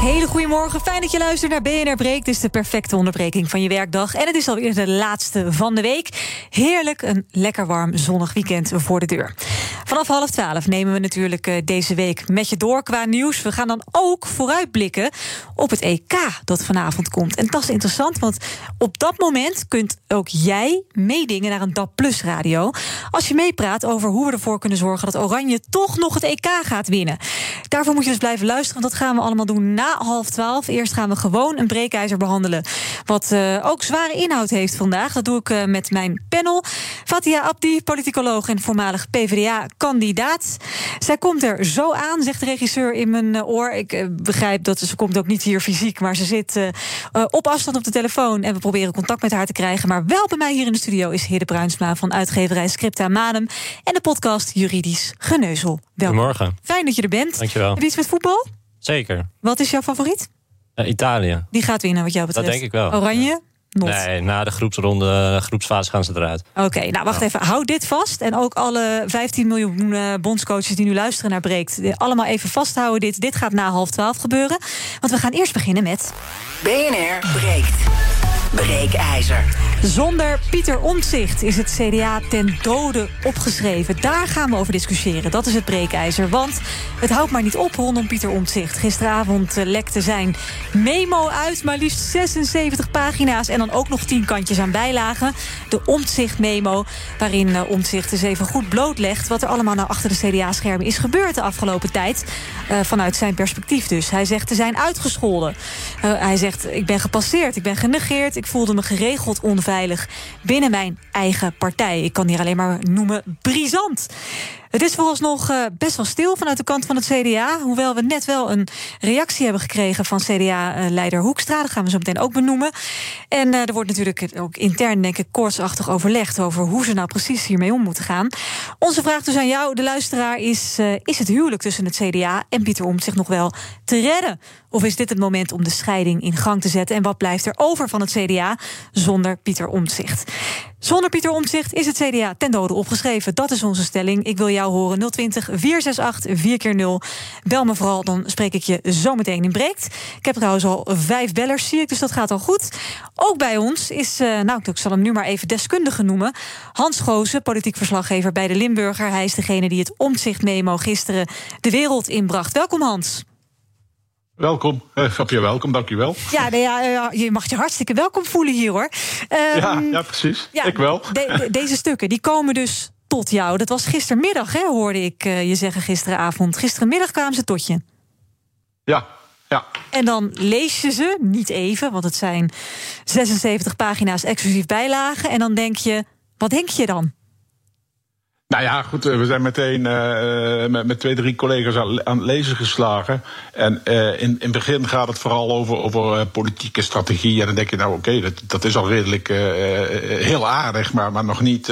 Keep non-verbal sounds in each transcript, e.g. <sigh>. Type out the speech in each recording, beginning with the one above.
Hele goedemorgen, fijn dat je luistert naar BNR Breek. Dit is de perfecte onderbreking van je werkdag. En het is alweer de laatste van de week. Heerlijk, een lekker warm zonnig weekend voor de deur. Vanaf half twaalf nemen we natuurlijk eh, deze week met je door qua nieuws. We gaan dan ook vooruitblikken op het EK dat vanavond komt. En dat is interessant, want op dat moment kunt ook jij meedingen naar een DAP Plus radio. Als je meepraat over hoe we ervoor kunnen zorgen dat Oranje toch nog het EK gaat winnen. Daarvoor moet je dus blijven luisteren, want dat gaan we allemaal doen na half twaalf. Eerst gaan we gewoon een breekijzer behandelen. Wat uh, ook zware inhoud heeft vandaag. Dat doe ik uh, met mijn panel. Fatia Abdi, politicoloog en voormalig PvdA-kandidaat. Zij komt er zo aan, zegt de regisseur in mijn uh, oor. Ik begrijp dat ze, ze komt ook niet hier fysiek, maar ze zit op afstand op de telefoon. En we proberen contact met haar te krijgen. Maar wel bij mij hier in de studio is Hidde Bruinsma van uitgeverij Scripta Manum. En de podcast Juridisch Geneuzel. Welkom. Goedemorgen. Fijn dat je er bent. Dankjewel. Heb je iets met voetbal? Zeker. Wat is jouw favoriet? Uh, Italië. Die gaat winnen, wat jou betreft. Dat denk ik wel. Oranje? Not. Nee, na de groepsronde, groepsfase gaan ze eruit. Oké, okay, nou wacht even. Hou dit vast. En ook alle 15 miljoen uh, bondscoaches die nu luisteren naar Breekt. Allemaal even vasthouden. Dit, dit gaat na half twaalf gebeuren. Want we gaan eerst beginnen met... BNR Breekt. Breekijzer. Zonder Pieter Omtzigt is het CDA ten dode opgeschreven. Daar gaan we over discussiëren. Dat is het breekijzer. Want het houdt maar niet op rondom Pieter Omtzigt. Gisteravond lekte zijn memo uit. Maar liefst 76 pagina's. En dan ook nog 10 kantjes aan bijlagen. De Omtzigt-memo. Waarin uh, Omtzigt eens even goed blootlegt. wat er allemaal nou achter de CDA-schermen is gebeurd de afgelopen tijd. Uh, vanuit zijn perspectief dus. Hij zegt te zijn uitgescholden. Hij zegt: Ik ben gepasseerd, ik ben genegeerd. Voelde me geregeld onveilig binnen mijn eigen partij. Ik kan hier alleen maar noemen brisant. Het is vooralsnog uh, best wel stil vanuit de kant van het CDA. Hoewel we net wel een reactie hebben gekregen van CDA-leider Hoekstra. Dat gaan we zo meteen ook benoemen. En uh, er wordt natuurlijk ook intern, denk ik, koortsachtig overlegd over hoe ze nou precies hiermee om moeten gaan. Onze vraag dus aan jou, de luisteraar, is: uh, is het huwelijk tussen het CDA en Pieter Omtzigt nog wel te redden? Of is dit het moment om de scheiding in gang te zetten? En wat blijft er over van het CDA zonder Pieter Omtzigt? Zonder Pieter Omtzigt is het CDA ten dode opgeschreven. Dat is onze stelling. Ik wil jou horen 020 468 4 keer 0 Bel me vooral, dan spreek ik je zo meteen in breekt. Ik heb trouwens al vijf bellers, zie ik, dus dat gaat al goed. Ook bij ons is, uh, nou, ik zal hem nu maar even deskundige noemen... Hans Goosen, politiek verslaggever bij de Limburger. Hij is degene die het Omtzigt-memo gisteren de wereld inbracht. Welkom, Hans. Welkom, uh, Fabio, welkom, dankjewel. Ja, nee, ja, je mag je hartstikke welkom voelen hier hoor. Um, ja, ja, precies. Ja, ik wel. De, de, <laughs> deze stukken die komen dus tot jou. Dat was gistermiddag, hè, hoorde ik uh, je zeggen gisteravond. Gisterenmiddag kwamen ze tot je. Ja, ja. En dan lees je ze, niet even, want het zijn 76 pagina's exclusief bijlagen. En dan denk je, wat denk je dan? Nou ja, goed, we zijn meteen uh, met, met, twee, drie collega's aan, het lezen geslagen. En uh, in, in het begin gaat het vooral over, over uh, politieke strategie. En dan denk je, nou oké, dat, dat is al redelijk heel aardig, maar, maar nog niet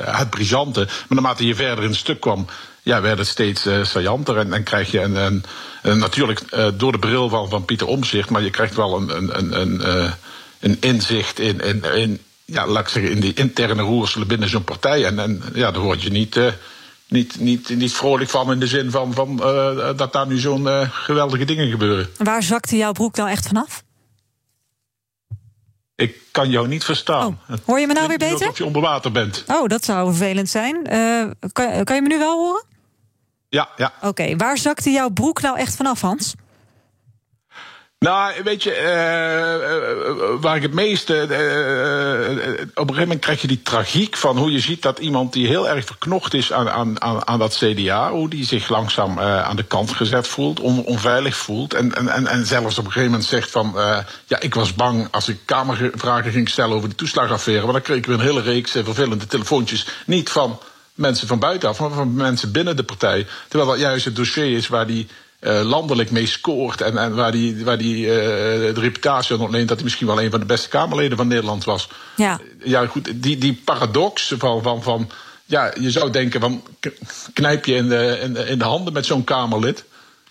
het brisante. Maar naarmate je verder in het stuk kwam, ja, werd het steeds saillanter. En dan krijg je een, een, een natuurlijk door de bril van, van Pieter Omzicht, maar je krijgt wel een, een, een, een inzicht in, in, in ja, laat ik zeggen, in die interne roerselen binnen zo'n partij. En, en ja, daar word je niet, uh, niet, niet, niet vrolijk van in de zin van, van uh, dat daar nu zo'n uh, geweldige dingen gebeuren. Waar zakte jouw broek nou echt vanaf? Ik kan jou niet verstaan. Oh, hoor je me nou weer beter? Alsof je onder water bent. Oh, dat zou vervelend zijn. kan, kan je me nu wel horen? Ja, ja. Oké, okay, waar zakte jouw broek nou echt vanaf, Hans? Nou, weet je, uh, waar ik het meeste. Op een gegeven moment krijg je die tragiek van hoe je ziet dat iemand die heel erg verknocht is aan, aan, aan, aan dat CDA, hoe die zich langzaam aan de kant gezet voelt, on, onveilig voelt. En, en, en zelfs op een gegeven moment zegt van. ja, ik was bang als ik kamervragen ging stellen over de toeslagaffaire. Maar dan kreeg ik weer een hele reeks vervelende telefoontjes. Niet van mensen van buitenaf, maar van mensen binnen de partij. Terwijl dat juist het dossier is waar die eh, landelijk mee scoort. En, en waar hij waar die, eh, de reputatie aan ontleent dat hij misschien wel een van de beste Kamerleden van Nederland was. Ja, Ja, goed, die, die paradox van, van, van. Ja, je zou denken van. knijp je in de, in de, in de handen met zo'n Kamerlid.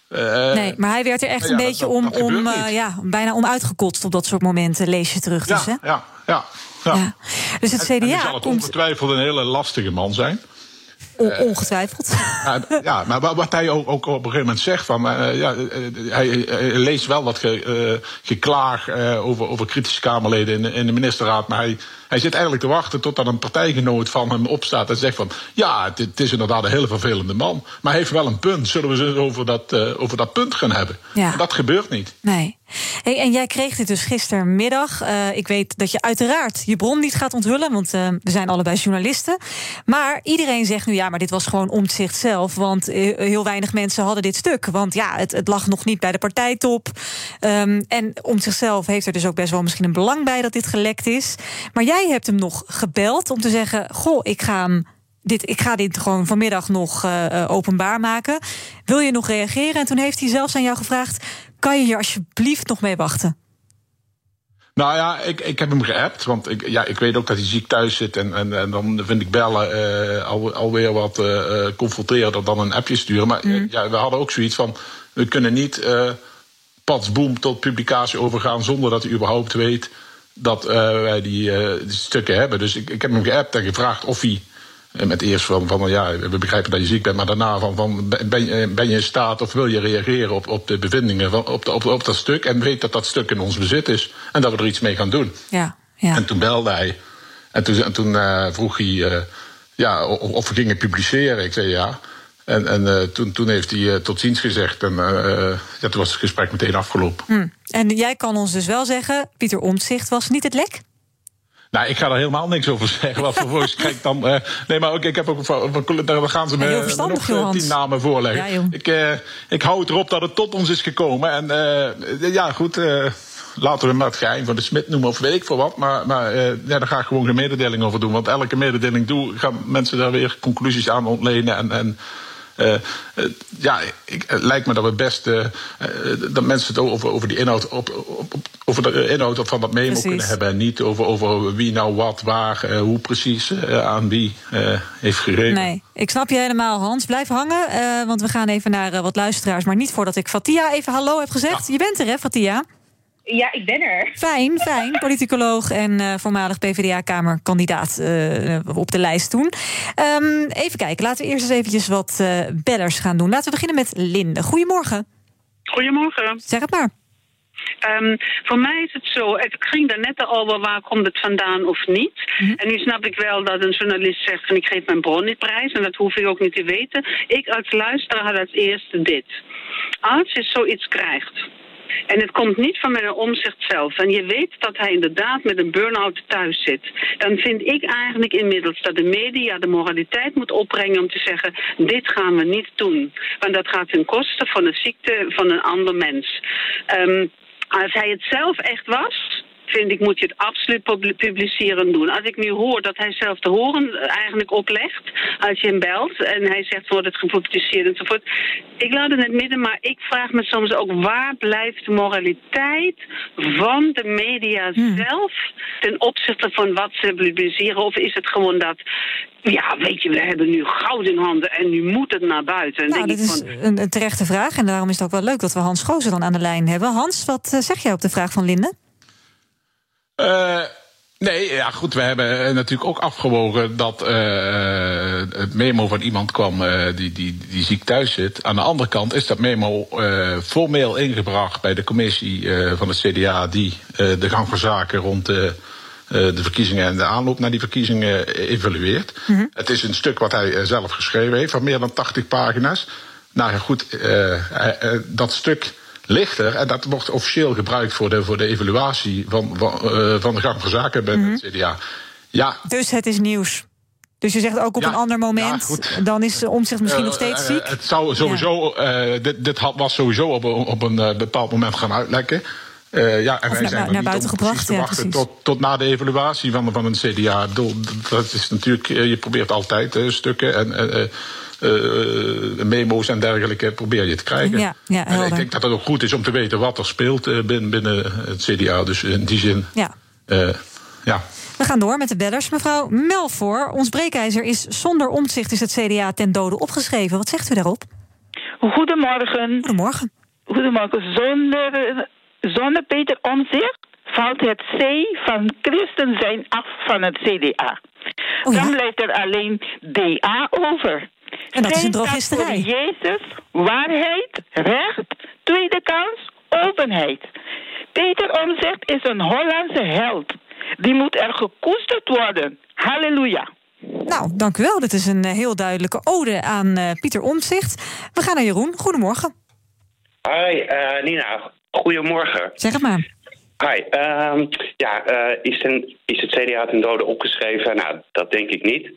Eh, nee, maar hij werd er echt ja, een beetje dat- om, dat om ja, bijna om uitgekotst op dat soort momenten, lees je terug. Dus, hè? ja, ja, ja, ja. Ja. Dus het En, en die CDA zal het komt ongetwijfeld een hele lastige man zijn. On- ongetwijfeld. Ja, ja, maar wa- wat hij ook, ook op een gegeven moment zegt van, eh, ja, eh, hij, hij leest wel wat ge, eh, geklaag eh, over, over kritische Kamerleden in de, in de ministerraad, maar hij, hij zit eigenlijk te wachten totdat een partijgenoot van hem opstaat en zegt van, ja, het, het is inderdaad een hele vervelende man, maar hij heeft wel een punt. Zullen we ze eens over dat, eh, over dat punt gaan hebben? Ja. Dat gebeurt niet. Nee. Hey, en jij kreeg dit dus gistermiddag. Eh, ik weet dat je uiteraard je bron niet gaat onthullen, want eh, we zijn allebei journalisten. Maar iedereen zegt nu ja, maar dit was gewoon omzicht zelf. Want eh, heel weinig mensen hadden dit stuk. Want ja, het, het lag nog niet bij de partijtop. Ehm, en om zichzelf heeft er dus ook best wel misschien een belang bij dat dit gelekt is. Maar jij hebt hem nog gebeld om te zeggen: Goh, ik ga. Dit, ik ga dit gewoon vanmiddag nog openbaar maken. Wil je nog reageren? En toen heeft hij zelfs aan jou gevraagd: kan je hier alsjeblieft nog mee wachten? Nou ja, ik, ik heb hem geappt, want ik, ja, ik weet ook dat hij ziek thuis zit. En, en, en dan vind ik bellen eh, al, alweer wat eh, confronterender dan een appje sturen. Maar eh, ja, we hadden ook zoiets van, we kunnen niet pats boem tot publicatie overgaan... zonder dat hij überhaupt weet dat wij die, die stukken hebben. Dus ik, ik heb hem geappt en gevraagd of hij... eh, Met eerst van, van ja, we begrijpen dat je ziek bent, maar daarna van, van ben, je, ben je in staat of wil je reageren op, op de bevindingen van, op, de, op, op dat stuk en weet dat dat stuk in ons bezit is en dat we er iets mee gaan doen. Ja, ja. En toen belde hij en toen, en toen eh, vroeg hij eh, ja, of, of we gingen publiceren. Ik zei ja. En, en eh, toen, toen heeft hij tot ziens gezegd en ja, toen was het gesprek meteen afgelopen. Hm. En jij kan ons dus wel zeggen: Pieter Omtzigt was niet het lek? Nou, ik ga er helemaal niks over zeggen. Wat vervolgens krijg ik dan. eh, nee, maar ook, ik heb ook van, daar gaan ze heel me nog eh, tien namen voorleggen. Ja, ik, eh, ik hou het erop dat het tot ons is gekomen. En ja, goed. laten we maar het geheim van de Smit noemen of weet ik veel wat. Maar, maar ja, daar ga ik gewoon geen mededeling over doen. Want elke mededeling doe, gaan mensen daar weer conclusies aan ontlenen. En. en ja, ik, het lijkt me dat we best eh, eh, dat mensen het over, over die inhoud, op, op, op- over de inhoud van dat memo Precies. kunnen hebben. En niet over, over wie nou wat, waar, eh, hoe precies eh, aan wie eh, heeft gegeven. Nee, ik snap je helemaal, Hans. Blijf hangen, eh, want we gaan even naar eh, wat luisteraars. Maar niet voordat ik Fatia even hallo heb gezegd. Je bent er, hè, Fatia? Ja, ik ben er. Fijn, fijn. Politicoloog en eh, voormalig PvdA-kamerkandidaat eh, op de lijst toen. Ehm, even kijken, laten we eerst eens eventjes wat eh bellers gaan doen. Laten we beginnen met Linde. Goedemorgen. Goedemorgen. Zeg het maar. Ehm, voor mij is het zo, ik ging daar net al over waar komt het vandaan of niet. En nu snap ik wel dat een journalist zegt van ik geef mijn bron niet prijs en dat hoef ik ook niet te weten. Ik als luisteraar had als eerste dit. Als je zoiets krijgt en het komt niet van meneer Omzicht zelf. En je weet dat hij inderdaad met een burn-out thuis zit. Dan vind ik eigenlijk inmiddels dat de media de moraliteit moet opbrengen om te zeggen: dit gaan we niet doen. Want dat gaat ten koste van de ziekte van een ander mens. Ehm, als hij het zelf echt was. Vind ik, moet je het absoluut pub- publiceren doen. Als ik nu hoor dat hij zelf de horen eh, eigenlijk oplegt. Als je hem belt en hij zegt wordt het gepubliceerd enzovoort. Ik laat het in het midden, maar ik vraag me soms ook waar blijft de moraliteit van de media zelf ten opzichte van wat ze publiceren? Of is het gewoon dat, ja, weet je, we hebben nu goud in handen en nu moet het naar buiten. En Nou, ik is een terechte vraag. En daarom is het ook wel leuk dat we Hans Gozer dan aan de lijn hebben. Hans, wat eh, zeg jij op de vraag van Linde? Eh, nee, ja goed, we hebben eh, natuurlijk ook afgewogen dat eh, het memo van iemand kwam eh, die, die, die ziek thuis zit. Aan de andere kant is dat memo eh, formeel ingebracht bij de commissie eh, van het CDA die eh, de gang van zaken rond de, eh, de verkiezingen en de aanloop naar die verkiezingen eh, evalueert. Het is een stuk wat hij eh, zelf geschreven heeft van meer dan 80 pagina's. Nou ja, goed, eh, eh, dat stuk ligt er en dat wordt officieel gebruikt voor de, voor de evaluatie van, van, eh, van de gang van zaken bij het CDA. Ja, Dus het is nieuws. Dus je zegt ook op Ja, een ander moment, dan is de omzicht misschien nog steeds eh, ziek. het zou sowieso, eh, dit, dit had, was sowieso op, een- op een eh, bepaald moment gaan uitlekken. Eh, ja, en Of wij naar- zijn er naar niet buiten gebracht, ja, tot, tot na de evaluatie van, van een CDA. Dat is natuurlijk, eh, je probeert altijd eh, stukken en, eh, eh, eh, memo's en dergelijke probeer je te krijgen. Ja, ja, en ik denk dat het ook goed is om te weten wat er speelt eh, binnen, binnen het CDA. Dus in die zin, Ja. eh, ja. We gaan door met de bellers. Mevrouw Melvoor, ons breekijzer is zonder omzicht is het CDA ten dode opgeschreven. Wat zegt u daarop? Goedemorgen. Goedemorgen. Goedemorgen. Zonder, zonder Peter Omzicht valt het C van christen zijn af van het CDA. Oh ja? Dan blijft er alleen DA over. En dat is een drogisterij. Jezus, waarheid, recht, tweede kans, openheid. Peter Omzicht is een Hollandse held. Die moet er gekoesterd worden. Halleluja. Nou, dank u wel. Dit is een eh, heel duidelijke ode aan eh, Pieter Omtzigt. We gaan naar Jeroen. Goedemorgen. Hi, eh, Nina. Goedemorgen. Zeg het maar. Hi. ehm, ja, eh, is, ten, is het CDA ten dode opgeschreven? Nou, dat denk ik niet.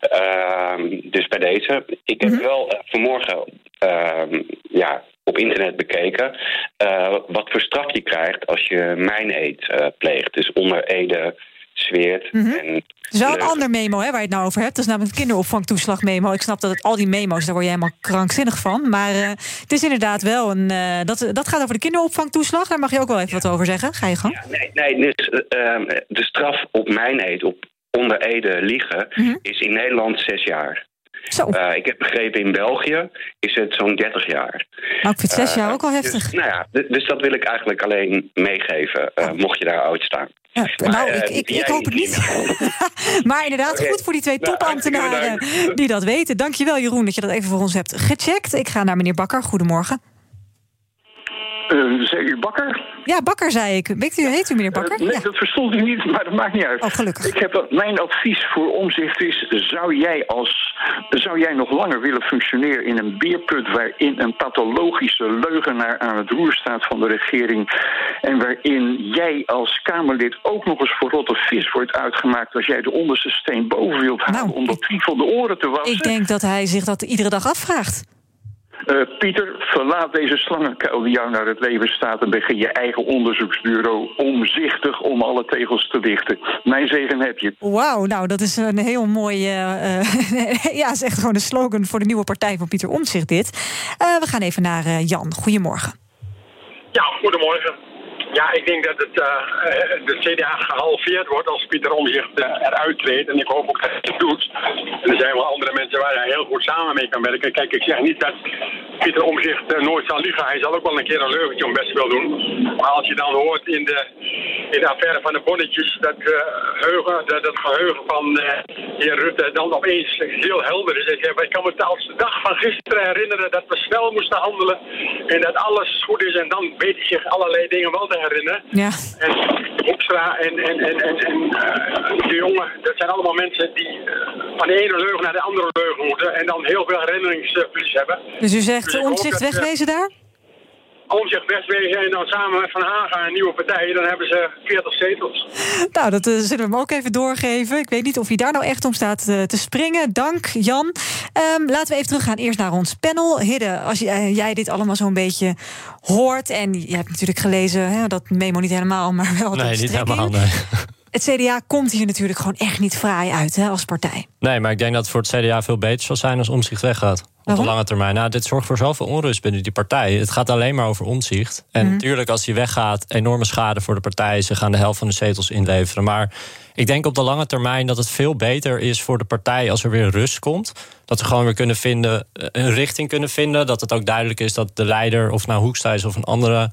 Ehm, dus bij deze. Ik heb wel eh, vanmorgen ehm, ja, op internet bekeken eh, wat voor straf je krijgt als je mijn eet pleegt. Dus onder Ede zweert. en Het is wel een ander memo hè, waar je het nou over hebt. Dat is namelijk het kinderopvangtoeslag memo. Ik snap dat het, al die memo's, daar word je helemaal krankzinnig van. Maar eh, het is inderdaad wel een... eh, dat, dat gaat over de kinderopvangtoeslag. Daar mag je ook wel even wat over zeggen. Ga je gang. Nee, nee dus, eh, ehm, de straf op mijn eet, op onder Ede liegen, is in Nederland zes jaar. Zo. Eh, ik heb begrepen in België is het zo'n 30 jaar. Nou, ik vind zes Eh, jaar ook dus- heftig. nou ja, dus dat wil ik eigenlijk alleen meegeven, eh, mocht je daar oud staan. Ja, nou, ik, ik, ik hoop het niet. <laughs> maar inderdaad, goed voor die twee Nou, topambtenaren die dat weten. Dankjewel Jeroen dat je dat even voor ons hebt gecheckt. Ik ga naar meneer Bakker. Goedemorgen. Uh, zei u Bakker? Ja, Bakker zei ik. Weet u, heet u meneer Bakker? Eh, nee, ja. dat verstond ik niet, maar dat maakt niet uit. Oh, gelukkig. Ik heb, dat- mijn advies voor omzicht is: zou jij, als, zou jij nog langer willen functioneren in een beerput waarin een pathologische leugenaar aan het roer staat van de regering en waarin jij als Kamerlid ook nog eens voor rotte vis wordt uitgemaakt als jij de onderste steen boven wilt halen Nou, om dat triefel de oren te wassen? Ik denk dat hij zich dat iedere dag afvraagt. Eh, Pieter, verlaat deze slangenkuil die jou naar het leven staat en begin je eigen onderzoeksbureau omzichtig om alle tegels te dichten. Mijn zegen heb je. Wauw, nou dat is een heel mooi... eh, eh, <laughs> ja, is echt gewoon een slogan voor de nieuwe partij van Pieter Omtzigt dit. Eh, we gaan even naar eh, Jan. Goedemorgen. Ja, goedemorgen. Ja, ik denk dat het, eh, eh, de CDA gehalveerd wordt als Pieter Omzicht eh, eruit treedt. En ik hoop ook dat hij het doet. En er zijn wel andere mensen waar hij heel goed samen mee kan werken. Kijk, ik zeg niet dat Pieter Omzicht nooit zal liegen. Hij zal ook wel een keer een leugentje om best wil doen. Maar als je dan hoort in de, in de affaire van de bonnetjes... dat, eh, geheugen, dat het geheugen van heer Rutte dan opeens heel helder is. Ik, ik kan me als de dag van gisteren herinneren dat we snel moesten handelen... en dat alles goed is en dan weet hij zich allerlei dingen wel te herinneren. Ja. En Hoekstra en, en, en, en, en eh, de jongen, dat zijn allemaal mensen die eh, van de ene leugen naar de andere leugen moeten... en dan heel veel herinneringsverlies hebben. Dus u zegt Dus dat, eh, wegwezen daar? Omzicht wegwezen en dan samen met Van Haga een nieuwe partij, dan hebben ze 40 zetels. Nou, dat eh, zullen we hem ook even doorgeven. Ik weet niet of hij daar nou echt om staat eh, te springen. Dank, Jan. Ehm, laten we even teruggaan eerst naar ons panel. Hidde, als je- eh, jij dit allemaal zo'n beetje hoort... en je hebt natuurlijk gelezen, hè, dat memo niet helemaal, maar wel Nee, niet strekking. helemaal. Nee. Het CDA komt hier natuurlijk gewoon echt niet fraai uit hè, als partij. nee, maar ik denk dat het voor het CDA veel beter zal zijn als omzicht weggaat. Op de lange termijn. Nou, dit zorgt voor zoveel onrust binnen die partij. Het gaat alleen maar over omzicht. En Mhm. natuurlijk, als hij weggaat, enorme schade voor de partij. Ze gaan de helft van de zetels inleveren. Maar ik denk op de lange termijn dat het veel beter is voor de partij als er weer rust komt. Dat we gewoon weer kunnen vinden, eh, een richting kunnen vinden. Dat het ook duidelijk is dat de leider, of nou Hoekstra is of een andere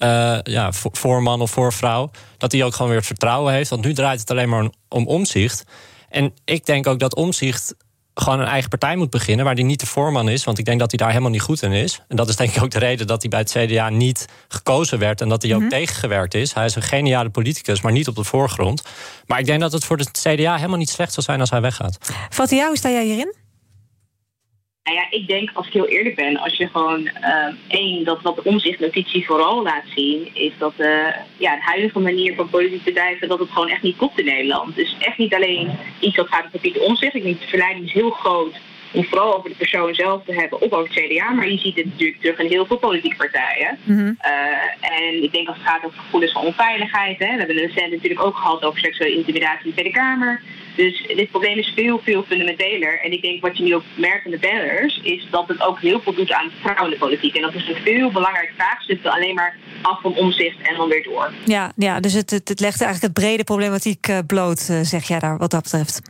eh, ja, vo- voorman of voorvrouw, dat die ook gewoon weer het vertrouwen heeft. Want nu draait het alleen maar om- om omzicht. En ik denk ook dat omzicht gewoon een eigen partij moet beginnen, waar hij niet de voorman is. Want ik denk dat hij daar helemaal niet goed in is. En dat is denk ik ook de reden dat hij bij het CDA niet gekozen werd en dat hij ook tegengewerkt is. Hij is een geniale politicus, maar niet op de voorgrond. Maar ik denk dat het voor het CDA helemaal niet slecht zal zijn als hij weggaat. Fatia, hoe sta jij hierin? Nou ja, ik denk, als ik heel eerlijk ben, als je gewoon eh, één, dat wat de omzichtnotitie vooral laat zien, is dat eh, ja, de huidige manier van politiek bedrijven, dat het gewoon echt niet klopt in Nederland. Dus echt niet alleen iets wat gaat over Pieter Omzicht. Ik denk de verleiding is heel groot om vooral over de persoon zelf te hebben, of over het CDA, maar je ziet het natuurlijk terug in heel veel politieke partijen. Eh, en ik denk als het gaat over gevoelens van onveiligheid, hè, we hebben het recent natuurlijk ook gehad over seksuele intimidatie in de Tweede Kamer. Dus dit probleem is veel, veel fundamenteler. En ik denk wat je nu ook merkt in de bellers, is dat het ook heel veel doet aan vrouwen in de politiek. En dat is een veel belangrijk vraagstuk alleen maar af van omzicht en dan weer door. Ja, ja dus het, het, het legt eigenlijk het brede problematiek eh, bloot, eh, zeg jij daar wat dat betreft.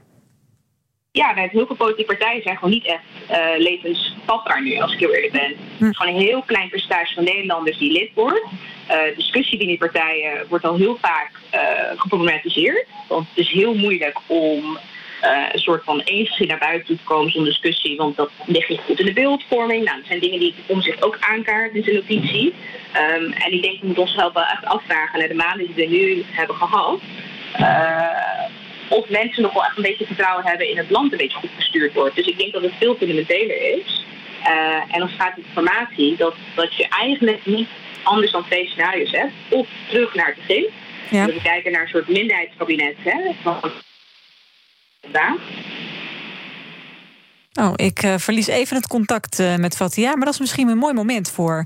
Ja, nou, heel veel politieke partijen zijn gewoon niet echt uh, levensvatbaar nu, als ik heel eerlijk ben. Het is gewoon een heel klein percentage van Nederlanders die lid wordt. Uh, discussie binnen die partijen wordt al heel vaak uh, geproblematiseerd. Want het is heel moeilijk om een soort van eensgezin naar buiten toe te komen zo'n discussie. Want dat ligt niet goed in de beeldvorming. Nou, dat zijn dingen die om zich ook aankaart in zijn notitie. Um, en ik denk, we moeten ons wel echt afvragen naar de maanden die we nu hebben gehad. Of mensen nog wel echt een beetje vertrouwen hebben in het land een beetje goed gestuurd wordt. Dus ik denk dat het veel fundamenteler is. en als het gaat om informatie, dat, dat je eigenlijk niet anders dan twee scenario's hebt. Of terug naar het begin. Ja. we kijken naar een soort minderheidskabinet. Hè, van. Oh, ik uh, verlies even het contact uh, met Fatia, maar dat is misschien een mooi moment voor.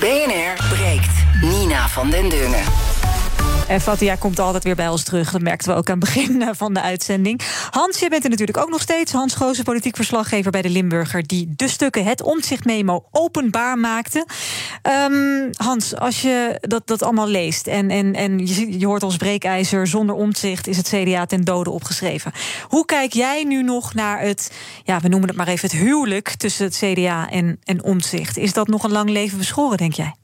BNR breekt. Nina van den Dungen. En Fatia komt altijd weer bij ons terug. Dat merkten we ook aan het begin eh, van de uitzending. Hans, je bent er natuurlijk ook nog steeds. Hans Goosen, politiek verslaggever bij de Limburger... die de stukken Het Omzicht-memo openbaar maakte. Um, Hans, als je dat, dat allemaal leest... en, en, en je, je hoort als breekijzer... zonder omzicht is het CDA ten dode opgeschreven. Hoe kijk jij nu nog naar het... ja, we noemen het maar even het huwelijk... tussen het CDA en, en omzicht? Is dat nog een lang leven beschoren, denk jij?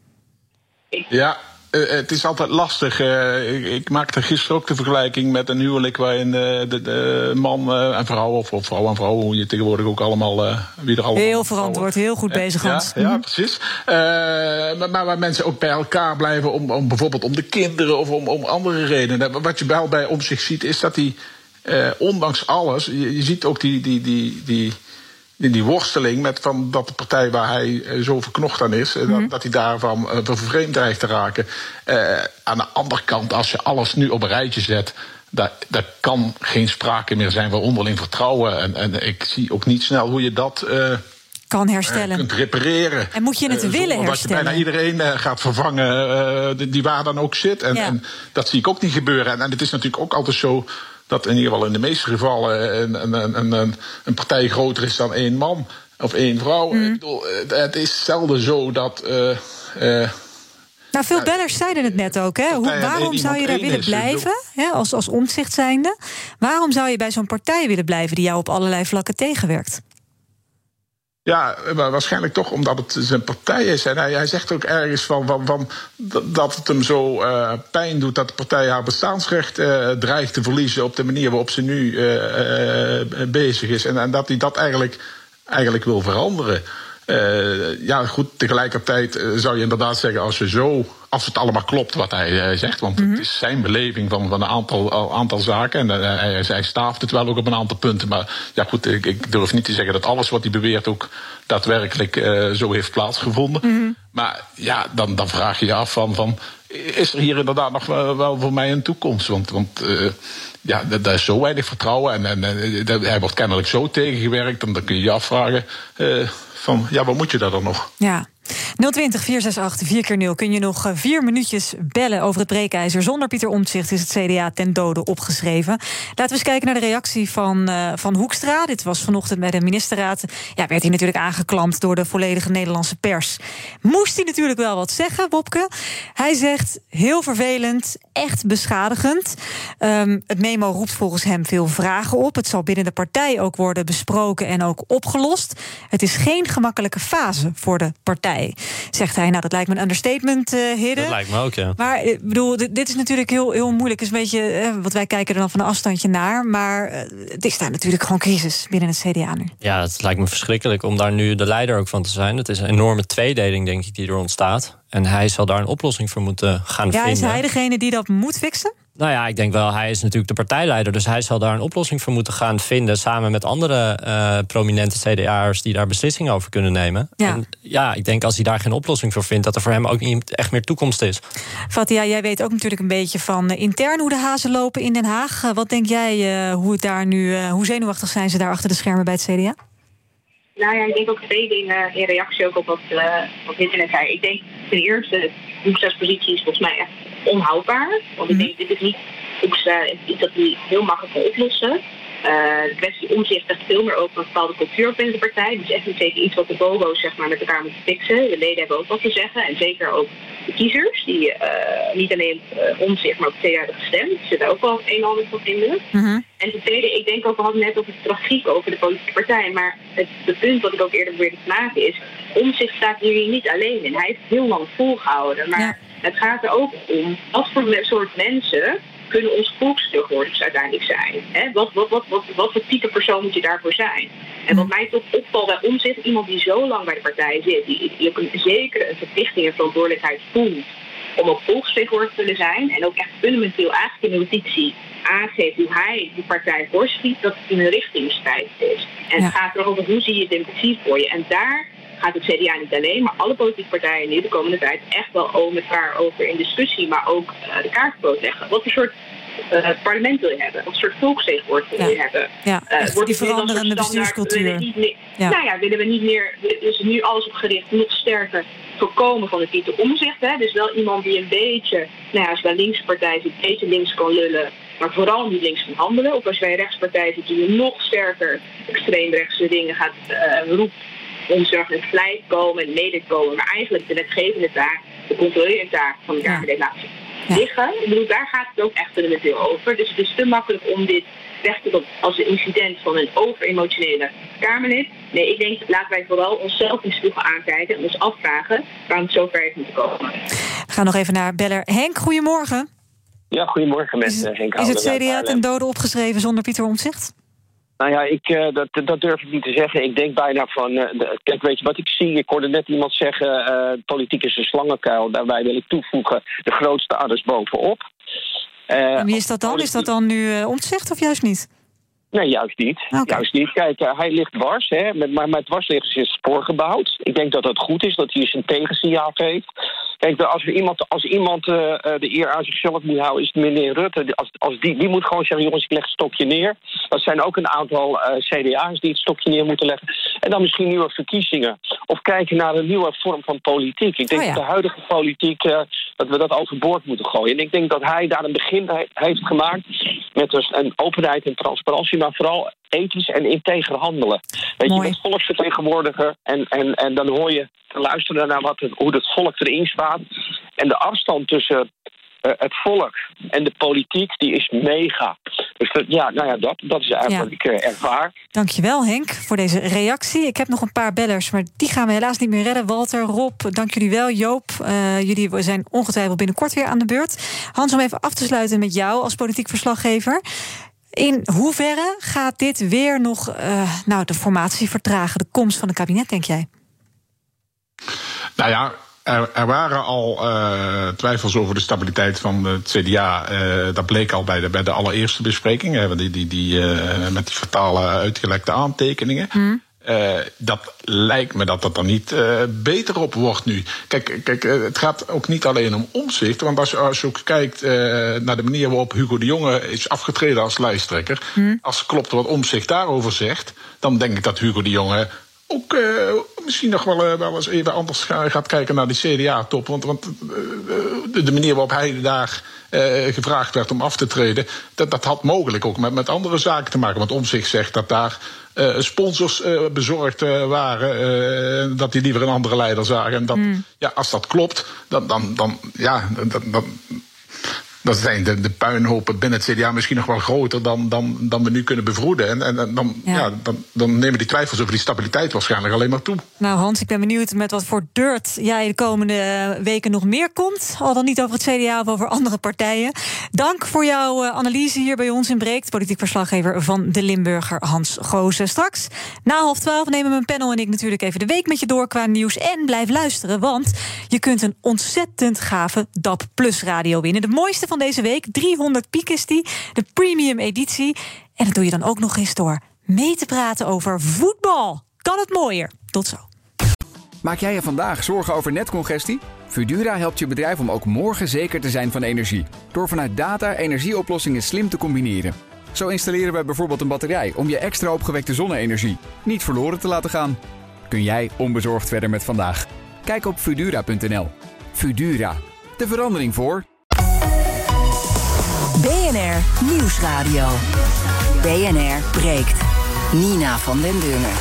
Ja, uh, het is altijd lastig. Uh, ik, ik, maakte gisteren ook de vergelijking met een huwelijk waarin uh, de, de, man en vrouw, of, of, vrouw en vrouw, hoe je tegenwoordig ook allemaal. wie er allemaal heel verantwoord, heel goed bezig, Hans. Ja, ja mhm. precies. Maar, maar, waar mensen ook bij elkaar blijven om, om bijvoorbeeld om de kinderen of om, om andere redenen. Wat je wel bij om zich ziet, is dat die, ondanks alles, je, je ziet ook die. die, die, die in die worsteling met van dat de partij waar hij eh, zo verknocht aan is, mm dat, dat hij daarvan vervreemd dreigt te raken. Uh, aan de andere kant, als je alles nu op een rijtje zet. Daar, daar kan geen sprake meer zijn van onderling vertrouwen. En, en ik zie ook niet snel hoe je dat uh, kan herstellen. kunt repareren. En moet je het willen herstellen? Dat je bijna iedereen gaat vervangen die waar dan ook zit. En, ja. en, dat zie ik ook niet gebeuren. En, en het is natuurlijk ook altijd zo dat in ieder geval in de meeste gevallen een, een, een, een partij groter is dan één man of één vrouw. Mm. Ik bedoel, eh, het is zelden zo dat. Uh, uh, nou, veel bellers zeiden het net ook. Hè? Hoe, waarom zou je daar willen blijven, hè, als, als omzicht zijnde? Waarom zou je bij zo'n partij willen blijven die jou op allerlei vlakken tegenwerkt? Ja, waarschijnlijk toch omdat het zijn partij is. En hij, zegt ook ergens van, van, van, dat het hem zo uh, pijn doet dat de partij haar bestaansrecht uh, dreigt te verliezen op de manier waarop ze nu uh, bezig is. En, en, dat hij dat eigenlijk, eigenlijk wil veranderen. ja, goed, tegelijkertijd zou je inderdaad zeggen, als je zo als het allemaal klopt wat hij uh, zegt. Want mm -hmm. het is zijn beleving van, van een aantal, aantal zaken. En uh, hij, hij staaft het wel ook op een aantal punten. Maar ja, goed, ik, ik, durf niet te zeggen dat alles wat hij beweert ook daadwerkelijk uh, zo heeft plaatsgevonden. Mm -hmm. Maar ja, dan, dan vraag je je af van, van is er hier inderdaad nog wel, wel voor mij een toekomst? Want, want ja, daar is zo weinig vertrouwen. En, en hij wordt kennelijk zo tegengewerkt. En dan kun je je afvragen van, ja, wat moet je daar dan nog? Ja. 020 468 4 keer 0 kun je nog vier minuutjes bellen over het breekijzer. Zonder Pieter Omtzigt is het CDA ten dode opgeschreven. Laten we eens kijken naar de reactie van, uh, van Hoekstra. Dit was vanochtend bij de ministerraad. Ja, werd hij natuurlijk aangeklampt door de volledige Nederlandse pers. Moest hij natuurlijk wel wat zeggen, Bobke. Hij zegt heel vervelend, echt beschadigend. Um, het memo roept volgens hem veel vragen op. Het zal binnen de partij ook worden besproken en ook opgelost. Het is geen gemakkelijke fase voor de partij zegt hij. Nou, dat lijkt me een understatement, uh, Hidden. Dat lijkt me ook, ja. Maar ik bedoel, dit is natuurlijk heel, heel moeilijk. Het is een beetje, eh, wat wij kijken er dan van een afstandje naar. Maar uh, het is daar natuurlijk gewoon crisis binnen het CDA nu. Ja, het lijkt me verschrikkelijk om daar nu de leider ook van te zijn. Het is een enorme tweedeling, denk ik, die er ontstaat. En hij zal daar een oplossing voor moeten gaan ja, vinden. Ja, is hij degene die dat moet fixen? Nou ja, ik denk wel, hij is natuurlijk de partijleider. Dus hij zal daar een oplossing voor moeten gaan vinden. Samen met andere uh, prominente CDA'ers die daar beslissingen over kunnen nemen. Ja. En ja, ik denk als hij daar geen oplossing voor vindt, dat er voor hem ook niet echt meer toekomst is. Fatia, jij weet ook natuurlijk een beetje van uh, intern hoe de hazen lopen in Den Haag. Uh, wat denk jij, hoe het daar nu, hoe zenuwachtig zijn ze daar achter de schermen bij het CDA? Nou ja, ik denk ook twee dingen in reactie ook op wat, wat internet zei. Ik denk ten eerste, Hoeksta's positie is volgens mij echt onhoudbaar. Want ik denk, dit is niet is iets dat hij heel makkelijk kan oplossen. Uh, de kwestie omzicht zegt veel meer over een bepaalde cultuur binnen de partij. Dus echt niet zeker iets wat de bobo's zeg maar, met elkaar moeten fixen. De leden hebben ook wat te zeggen. En zeker ook de kiezers, die uh, niet alleen uh, omzicht, maar ook twee jaar hebben gestemd. Die zullen ook wel een en ander van vinden. Mhm. En ten tweede, ik denk ook, we hadden net over de tragiek over de politieke partij. Maar het, het punt wat ik ook eerder probeerde te maken is, omzicht staat hier niet alleen in. Hij heeft heel lang volgehouden. Maar Ja. Het gaat er ook om wat voor soort mensen kunnen onze volksvertegenwoordigers uiteindelijk zijn. Hè? Wat, wat, wat, wat, wat voor type persoon moet je daarvoor zijn? En wat mij toch opvalt bij omzicht, iemand die zo lang bij de partij zit, die, die ook een zekere een verplichting en verantwoordelijkheid voelt om ook volksvertegenwoordiger te willen zijn. En ook echt fundamenteel eigenlijk in de notitie aangeeft hoe hij die partij voorschiet, dat het een richtingsstrijd is. En het gaat erover hoe zie je democratie voor je. En daar gaat het CDA niet alleen, maar alle politieke partijen nu de komende tijd echt wel met elkaar over in discussie, maar ook uh, de kaart groot leggen. Wat voor soort uh, parlement wil je hebben? Wat voor soort volksvertegenwoordiger wil je hebben? Ja, Uh, echt wordt die veranderende bestuurscultuur. willen we niet meer- Ja. Nou ja, willen we niet meer, er nu alles op gericht, nog sterker voorkomen van het Pieter Omzicht. Hè? Dus wel iemand die een beetje, nou ja, als wij linkse partij zit, een beetje links kan lullen, maar vooral niet links kan handelen. Of als wij een rechtspartij zitten die nog sterker extreemrechtse dingen gaat uh, roepen om zorg en vlijt komen en mede komen, maar eigenlijk de wetgevende taak, de controlerende taak van de Kamerlid laten liggen. Ik bedoel, daar gaat het ook echt fundamenteel over. Dus het is te makkelijk om dit weg te doen als een incident van een overemotionele Kamerlid. Nee, ik denk, laten wij vooral onszelf in spiegel aankijken en ons afvragen waarom het zover heeft moeten komen. We gaan nog even naar beller Henk. Goedemorgen. Ja, goedemorgen met eh, Henk Is het CDA ten Haarlem. dode opgeschreven zonder Pieter Omtzigt? Nou ja, ik, eh, dat, dat durf ik niet te zeggen. Ik denk bijna van... eh, kijk, weet je wat ik zie? Ik hoorde net iemand zeggen... eh, politiek is een slangenkuil. Daarbij wil ik toevoegen... de grootste adders bovenop. En wie is dat dan? Is dat dan nu Omtzigt of juist niet? Nee, juist niet. Juist niet. Kijk, eh, hij ligt dwars, hè, met, maar met dwars liggen is het spoor gebouwd. Ik denk dat het goed is dat hij zijn tegensignaal geeft. Kijk, als, iemand, als iemand eh, eh, de eer aan zichzelf moet houden, is het meneer Rutte. Als, als die, die moet gewoon zeggen, jongens, ik leg het stokje neer. Dat zijn ook een aantal CDA's die het stokje neer moeten leggen. En dan misschien nieuwe verkiezingen. Of kijken naar een nieuwe vorm van politiek. Ik denk Oh ja. dat de huidige politiek, eh, dat we dat overboord moeten gooien. En ik denk dat hij daar een begin he- heeft gemaakt met dus een openheid en transparantie, maar vooral ethisch en integer handelen. Weet je, je bent volksvertegenwoordiger en, en, en dan hoor je te luisteren naar wat het, hoe het volk erin staat. En de afstand tussen het volk en de politiek, die is mega. Dus dat, ja, nou ja, dat, dat is eigenlijk Ja. wat ik eh, ervaar. Dankjewel Henk voor deze reactie. Ik heb nog een paar bellers, maar die gaan we helaas niet meer redden. Walter, Rob, dank jullie wel. Joop, eh, jullie zijn ongetwijfeld binnenkort weer aan de beurt. Hans, om even af te sluiten met jou als politiek verslaggever. In hoeverre gaat dit weer nog eh, nou, de formatie vertragen, de komst van het kabinet, denk jij? Nou ja, er, er waren al eh, twijfels over de stabiliteit van het CDA. Eh, dat bleek al bij de, bij de allereerste bespreking. Hè, die, die, die, eh, met die fatale uitgelekte aantekeningen. Eh, dat lijkt me dat dat er niet beter op wordt nu. Kijk, kijk het gaat ook niet alleen om omzicht. Want als, je- als je ook kijkt naar de manier waarop Hugo de Jonge is afgetreden als lijsttrekker. Als klopt wat omzicht daarover zegt. dan denk ik dat Hugo de Jonge ook eh, misschien nog wel, eh, wel eens even anders ga- gaat kijken naar die CDA-top. Want, want eh, de, manier waarop hij daar gevraagd werd om af te treden, dat, dat had mogelijk ook met, met andere zaken te maken. Want om zich zegt dat daar sponsors bezorgd waren, dat die liever een andere leider zagen. En dat, ja, als dat klopt, dan, dan, dan, ja, dan, dan, dan zijn de, de puinhopen binnen het CDA misschien nog wel groter dan, dan, dan we nu kunnen bevroeden. En, en, en dan, Ja. ja. dan, dan nemen die twijfels over die stabiliteit waarschijnlijk alleen maar toe. Nou Hans, ik ben benieuwd met wat voor dirt jij de komende eh, weken nog meer komt. Al dan niet over het CDA of over andere partijen. Dank voor jouw eh, analyse hier bij ons in Breekt. Politiek verslaggever van de Limburger Hans Gozen. Straks na half twaalf nemen mijn panel en ik natuurlijk even de week met je door qua nieuws. En blijf luisteren, want je kunt een ontzettend gave DAP Plus radio winnen. De mooiste van deze week, 300 piek is die. De premium editie. En dat doe je dan ook nog eens door mee te praten over voetbal. Kan het mooier? Tot zo. Maak jij je vandaag zorgen over netcongestie? Fudura helpt je bedrijf om ook morgen zeker te zijn van energie. Door vanuit data energieoplossingen slim te combineren. Zo installeren we bijvoorbeeld een batterij om je extra opgewekte zonne-energie niet verloren te laten gaan. Kun jij onbezorgd verder met vandaag? Kijk op Fudura.nl. Fudura. De verandering voor. BNR Nieuwsradio. BNR breekt. Nina van den Dungen.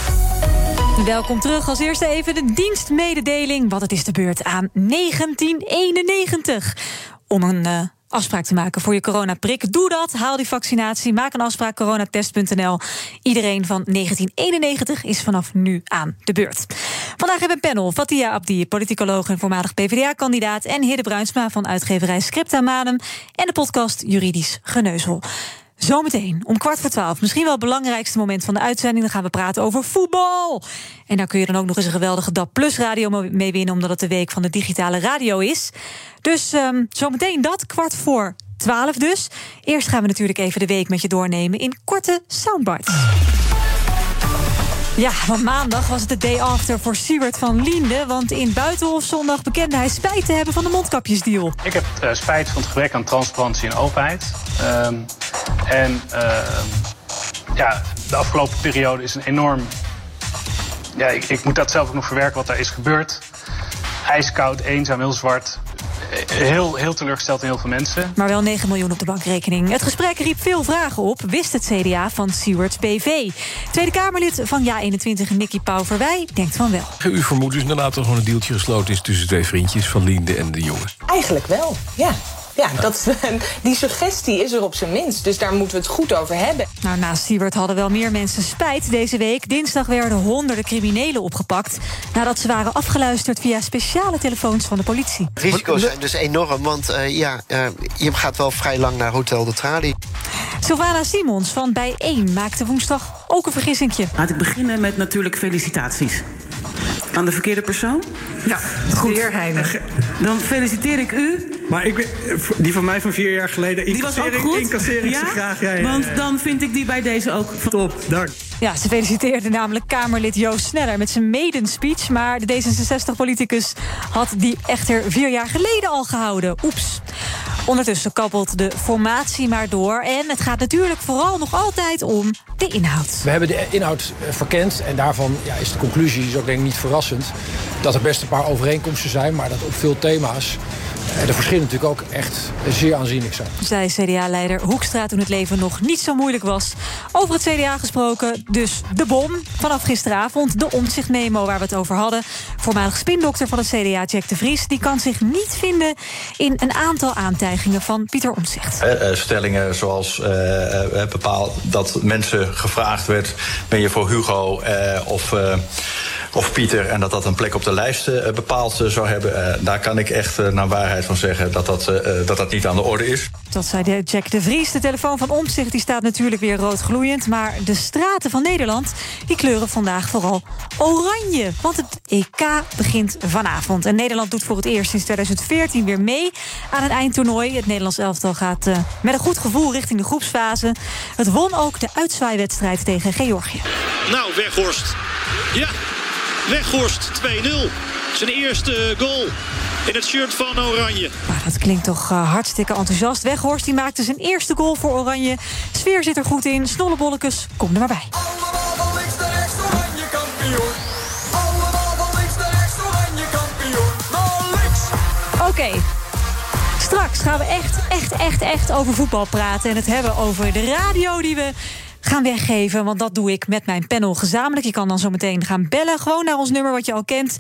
Welkom terug. Als eerste even de dienstmededeling. Want het is de beurt aan 1991. Om een uh, afspraak te maken voor je coronaprik. Doe dat, haal die vaccinatie, maak een afspraak coronatest.nl. Iedereen van 1991 is vanaf nu aan de beurt. Vandaag hebben we een panel. Fatia Abdi, politicoloog en voormalig PvdA-kandidaat... en Hidde Bruinsma van uitgeverij Scripta Manum... en de podcast Juridisch Geneuzel. Zometeen om kwart voor twaalf. Misschien wel het belangrijkste moment van de uitzending. Dan gaan we praten over voetbal. En daar kun je dan ook nog eens een geweldige DAP Plus radio mee winnen. Omdat het de week van de digitale radio is. Dus um, zometeen dat, kwart voor twaalf dus. Eerst gaan we natuurlijk even de week met je doornemen in korte soundbites. Ja, want maandag was het de day after voor Siewert van Liende. Want in Buitenhof zondag bekende hij spijt te hebben van de mondkapjesdeal. Ik heb uh, spijt van het gebrek aan transparantie en openheid. Uh, en uh, ja, de afgelopen periode is een enorm... Ja, ik, ik moet dat zelf ook nog verwerken wat daar is gebeurd. Ijskoud, eenzaam, heel zwart heel, heel teleurgesteld in heel veel mensen. Maar wel 9 miljoen op de bankrekening. Het gesprek riep veel vragen op, wist het CDA van Seward BV. Tweede Kamerlid van Ja21, Nicky Pauverwij, denkt van wel. U vermoedt dus inderdaad dat er gewoon een deeltje gesloten is... tussen twee vriendjes van Linde en de jongen? Eigenlijk wel, ja. Ja, dat, <laughs> die suggestie is er op zijn minst. Dus daar moeten we het goed over hebben. Nou, naast Siebert hadden wel meer mensen spijt deze week. Dinsdag werden honderden criminelen opgepakt... nadat ze waren afgeluisterd via speciale telefoons van de politie. De risico's zijn dus enorm, want uh, ja, uh, je gaat wel vrij lang naar Hotel de Trali. Sylvana Simons van Bij1 maakte woensdag ook een vergissingje. Laat ik beginnen met natuurlijk felicitaties. Aan de verkeerde persoon? Ja, goed. De heer Dan feliciteer ik u. Maar ik ben, die van mij van vier jaar geleden, die was ook goed? incasseer ik ja? ze graag. Ja, ja, Want dan vind ik die bij deze ook... Top, dank. Ja, ze feliciteerde namelijk Kamerlid Joost Sneller met zijn maiden speech. Maar de D66-politicus had die echter vier jaar geleden al gehouden. Oeps. Ondertussen kabbelt de formatie maar door. En het gaat natuurlijk vooral nog altijd om de inhoud. We hebben de inhoud eh, verkend. En daarvan ja, is de conclusie, is ook denk ik niet verrassend... dat er best een paar overeenkomsten zijn... maar dat op veel thema's de verschillen natuurlijk ook echt zeer aanzienlijk zijn. Zei CDA-leider Hoekstra toen het leven nog niet zo moeilijk was. Over het CDA gesproken, dus de bom. Vanaf gisteravond de omzichtmemo waar we het over hadden. Voormalig spindokter van het CDA, Jack de Vries... die kan zich niet vinden in een aantal aantijgingen van Pieter Omtzigt. stellingen zoals uh, bepaald dat mensen gevraagd werd... ben je voor Hugo of of Pieter en dat dat een plek op de lijst uh, bepaald uh, zou hebben. Uh, daar kan ik echt naar waarheid van zeggen dat dat, dat dat niet aan de orde is. Dat zei de Jack de Vries. De telefoon van Omtzigt die staat natuurlijk weer rood gloeiend. Maar de straten van Nederland die kleuren vandaag vooral oranje. Want het EK begint vanavond. En Nederland doet voor het eerst sinds 2014 weer mee aan een eindtoernooi. Het Nederlands elftal gaat met een goed gevoel richting de groepsfase. Het won ook de uitzwaaiwedstrijd tegen Georgië. Nou, Weghorst. Ja, Weghorst 2-0. Zijn eerste goal in het shirt van Oranje. Maar dat klinkt toch uh, hartstikke enthousiast. Weghorst die maakte zijn eerste goal voor Oranje. Sfeer zit er goed in. Snollebollekes, kom er maar bij. Allemaal van links naar rechts, Oranje kampioen. Allemaal van links naar rechts, Oranje kampioen. Naar links! Oké. Okay. Straks gaan we echt, echt, echt, echt over voetbal praten. En het hebben over de radio die we gaan weggeven. Want dat doe ik met mijn panel gezamenlijk. Je kan dan zo meteen gaan bellen, gewoon naar ons nummer wat je al kent.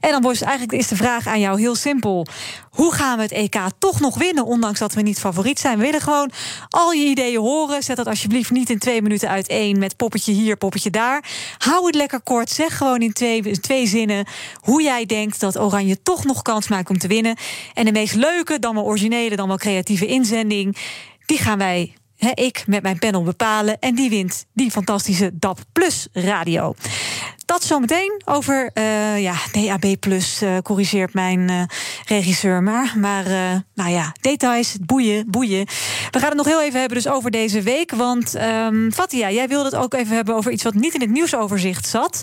En dan wordt eigenlijk is de vraag aan jou heel simpel. Hoe gaan we het EK toch nog winnen, ondanks dat we niet favoriet zijn? We willen gewoon al je ideeën horen. Zet dat alsjeblieft niet in twee minuten uiteen met poppetje hier, poppetje daar. Hou het lekker kort. Zeg gewoon in twee, twee zinnen hoe jij denkt dat Oranje toch nog kans maakt om te winnen. En de meest leuke, dan wel originele, dan wel creatieve inzending... die gaan wij Ik met mijn panel bepalen. En die wint die fantastische DAP Plus radio. Dat zometeen over uh, ja, DAB Plus, uh, corrigeert mijn uh, regisseur maar. Maar nou ja, details, boeien, boeien. We gaan het nog heel even hebben dus over deze week. Want um, Fatia, jij wilde het ook even hebben over iets wat niet in het nieuwsoverzicht zat.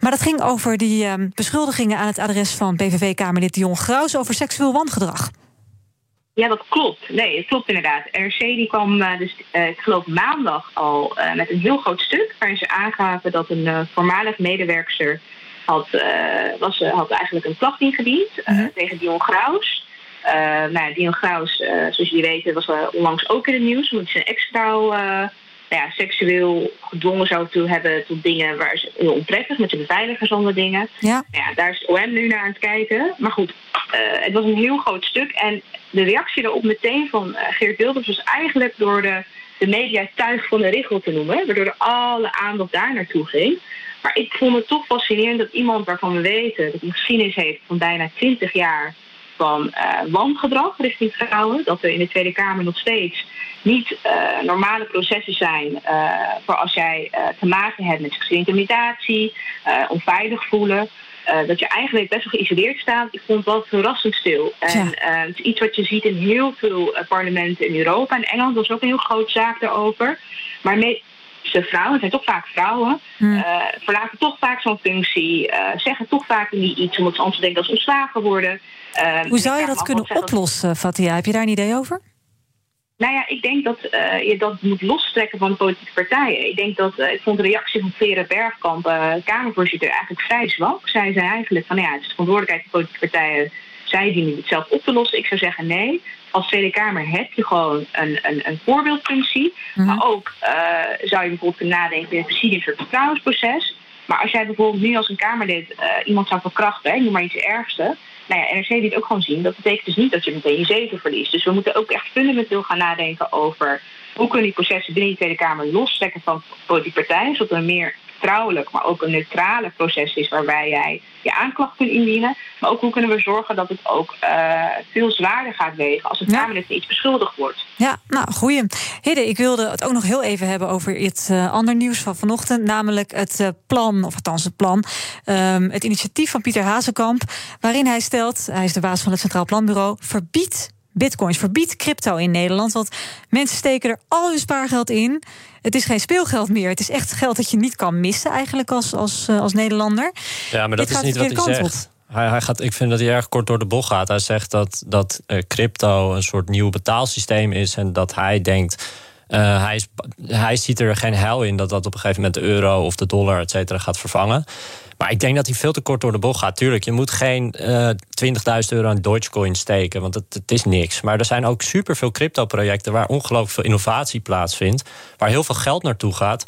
Maar dat ging over die um, beschuldigingen aan het adres van PVV-Kamerlid Dion Graus... over seksueel wangedrag. Ja, dat klopt. Nee, het klopt inderdaad. RC die kwam uh, dus, uh, ik geloof maandag al uh, met een heel groot stuk... waarin ze aangaven dat een voormalig medewerkster had, was, had eigenlijk een klacht ingediend... -huh. tegen Dion Graus. Nou, ja, Dion Graus, zoals jullie weten, was onlangs ook in het nieuws. Omdat zijn ex-vrouw nou ja, seksueel gedwongen zou toe hebben tot dingen waar ze heel onprettig, met de beveiligers onder dingen. Ja. ja. Daar is OM nu naar aan het kijken. Maar goed, het was een heel groot stuk. En de reactie daarop meteen van Geert Wilders was eigenlijk door de, de media tuig van de richel te noemen. Waardoor er alle aandacht daar naartoe ging. Maar ik vond het toch fascinerend dat iemand waarvan we weten dat hij geschiedenis heeft van bijna 20 jaar van uh, wangedrag richting vrouwen. Dat er in de Tweede Kamer nog steeds niet uh, normale processen zijn uh, voor als jij te maken hebt met seksuele intimidatie, onveilig voelen. dat je eigenlijk best wel geïsoleerd staat. Ik vond het wel verrassend stil. En het is iets wat je ziet in heel veel parlementen in Europa. En Engeland was ook een heel groot zaak daarover. Maar mee, de vrouwen, het zijn toch vaak vrouwen, Hmm. verlaten toch vaak zo'n functie, zeggen toch vaak niet iets omdat ze anders denken dat ze ontslagen worden. Hoe zou je dat kunnen oplossen, Fatia? Heb je daar een idee over? Nou ja, ik denk dat je dat moet lostrekken van de politieke partijen. Ik denk dat, ik vond de reactie van Vera Bergkamp, Kamervoorzitter, eigenlijk vrij zwak. Zij zei eigenlijk van ja, het is de verantwoordelijkheid van politieke partijen. Zij dienen het zelf op te lossen. Ik zou zeggen nee als Tweede Kamer heb je gewoon een, een, een voorbeeldfunctie. Mhm. Maar ook uh, zou je bijvoorbeeld kunnen nadenken in voor het vertrouwensproces. Maar als jij bijvoorbeeld nu als een Kamerlid uh, iemand zou verkrachten, hè, noem maar iets ergste. Nou ja, NRC liet ook gewoon zien. Dat betekent dus niet dat je meteen je zetel verliest. Dus we moeten ook echt fundamenteel gaan nadenken over hoe kunnen die processen binnen de Tweede Kamer lostrekken van politieke partijen, zodat er meer vertrouwelijk, maar ook een neutrale proces is waarbij jij je aanklacht kunt indienen. Maar ook hoe kunnen we zorgen dat het ook uh, veel zwaarder gaat wegen als een Ja. Kamerlid iets beschuldigd wordt. Ja, nou, goeie. Hidde, ik wilde het ook nog heel even hebben over het uh, ander nieuws van vanochtend. Namelijk het uh, plan, of althans het plan, um, het initiatief van Pieter Hazekamp. Waarin hij stelt, hij is de baas van het Centraal Planbureau, verbied bitcoins, verbied crypto in Nederland. Want mensen steken er al hun spaargeld in. Het is geen speelgeld meer. Het is echt geld dat je niet kan missen eigenlijk als, als, uh, als Nederlander. Ja, maar dat Dit is niet wat hij zegt. Hij, hij gaat, ik vind dat hij erg kort door de bocht gaat. Hij zegt dat, dat uh, crypto een soort nieuw betaalsysteem is en dat hij denkt. Uh, hij, is, hij ziet er geen hel in dat dat op een gegeven moment de euro of de dollar, et cetera, gaat vervangen. Maar ik denk dat hij veel te kort door de bocht gaat. Tuurlijk, je moet geen uh, 20.000 euro aan Dogecoin steken, want het, het, is niks. Maar er zijn ook superveel crypto-projecten waar ongelooflijk veel innovatie plaatsvindt, waar heel veel geld naartoe gaat.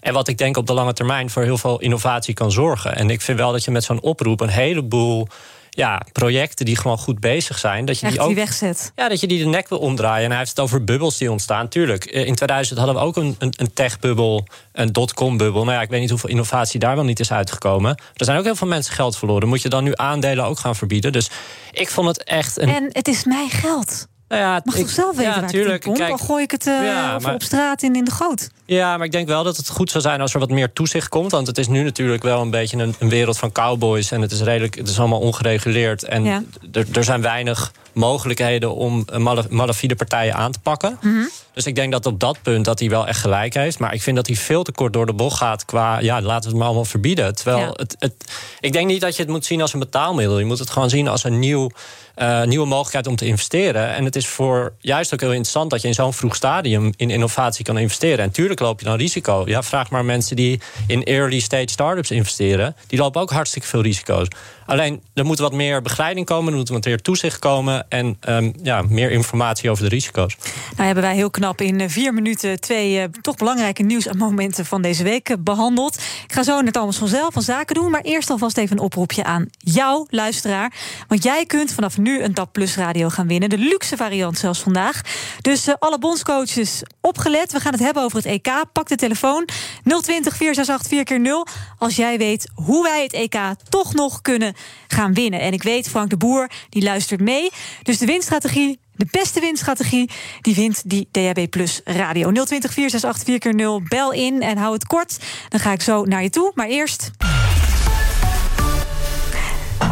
En wat ik denk op de lange termijn voor heel veel innovatie kan zorgen. En ik vind wel dat je met zo'n oproep een heleboel ja, projecten die gewoon goed bezig zijn, dat je Echt die ook die wegzet. ja, dat je die de nek wil omdraaien. En hij heeft het over bubbels die ontstaan. Tuurlijk, eh, in 2000 hadden we ook een, een, een tech-bubbel, een dotcom-bubbel. Nou ja, ik weet niet hoeveel innovatie daar wel niet is uitgekomen. Er zijn ook heel veel mensen geld verloren. Moet je dan nu aandelen ook gaan verbieden? Dus ik vond het echt een. En het is mijn geld. Nou ja, Ik mag ik- toch zelf weten ja, waar tuurlijk. ik het? Kijk, Dan gooi ik het uh, ja, of maar- op straat in, in de goot. Ja, maar ik denk wel dat het goed zou zijn als er wat meer toezicht komt. Want het is nu natuurlijk wel een beetje een, een wereld van cowboys. En het is redelijk, het is allemaal ongereguleerd. En Ja. er, er zijn weinig mogelijkheden om malafide partijen aan te pakken. Mhm. Dus ik denk dat op dat punt dat hij wel echt gelijk heeft. Maar ik vind dat hij veel te kort door de bocht gaat qua... ja, laten we het maar allemaal verbieden. Terwijl Ja. het, het, ik denk niet dat je het moet zien als een betaalmiddel. Je moet het gewoon zien als een nieuw, eh, nieuwe mogelijkheid om te investeren. En het is voor juist ook heel interessant... dat je in zo'n vroeg stadium in innovatie kan investeren. En tuurlijk loop je dan risico. Ja, vraag maar mensen die in early stage startups investeren. Die lopen ook hartstikke veel risico's. Alleen, er moet wat meer begeleiding komen. Er moet wat meer toezicht komen. En ehm, ja, meer informatie over de risico's. Nou hebben wij heel knap in eh, vier minuten twee eh, toch belangrijke nieuwsmomenten van deze week eh, behandeld. Ik ga zo naar Thomas vanzelf van Zaken doen. Maar eerst alvast even een oproepje aan jou, luisteraar. Want jij kunt vanaf nu een DAP Plus radio gaan winnen. De luxe variant zelfs vandaag. Dus eh, alle bondscoaches opgelet. We gaan het hebben over het EK. Pak de telefoon 020 468 4 keer 0 Als jij weet hoe wij het EK toch nog kunnen gaan winnen. En ik weet, Frank de Boer, die luistert mee. Dus de winstrategie de beste winstrategie, die wint die DHB Plus radio. 020 468 4 keer 0 Bel in en hou het kort. Dan ga ik zo naar je toe. Maar eerst...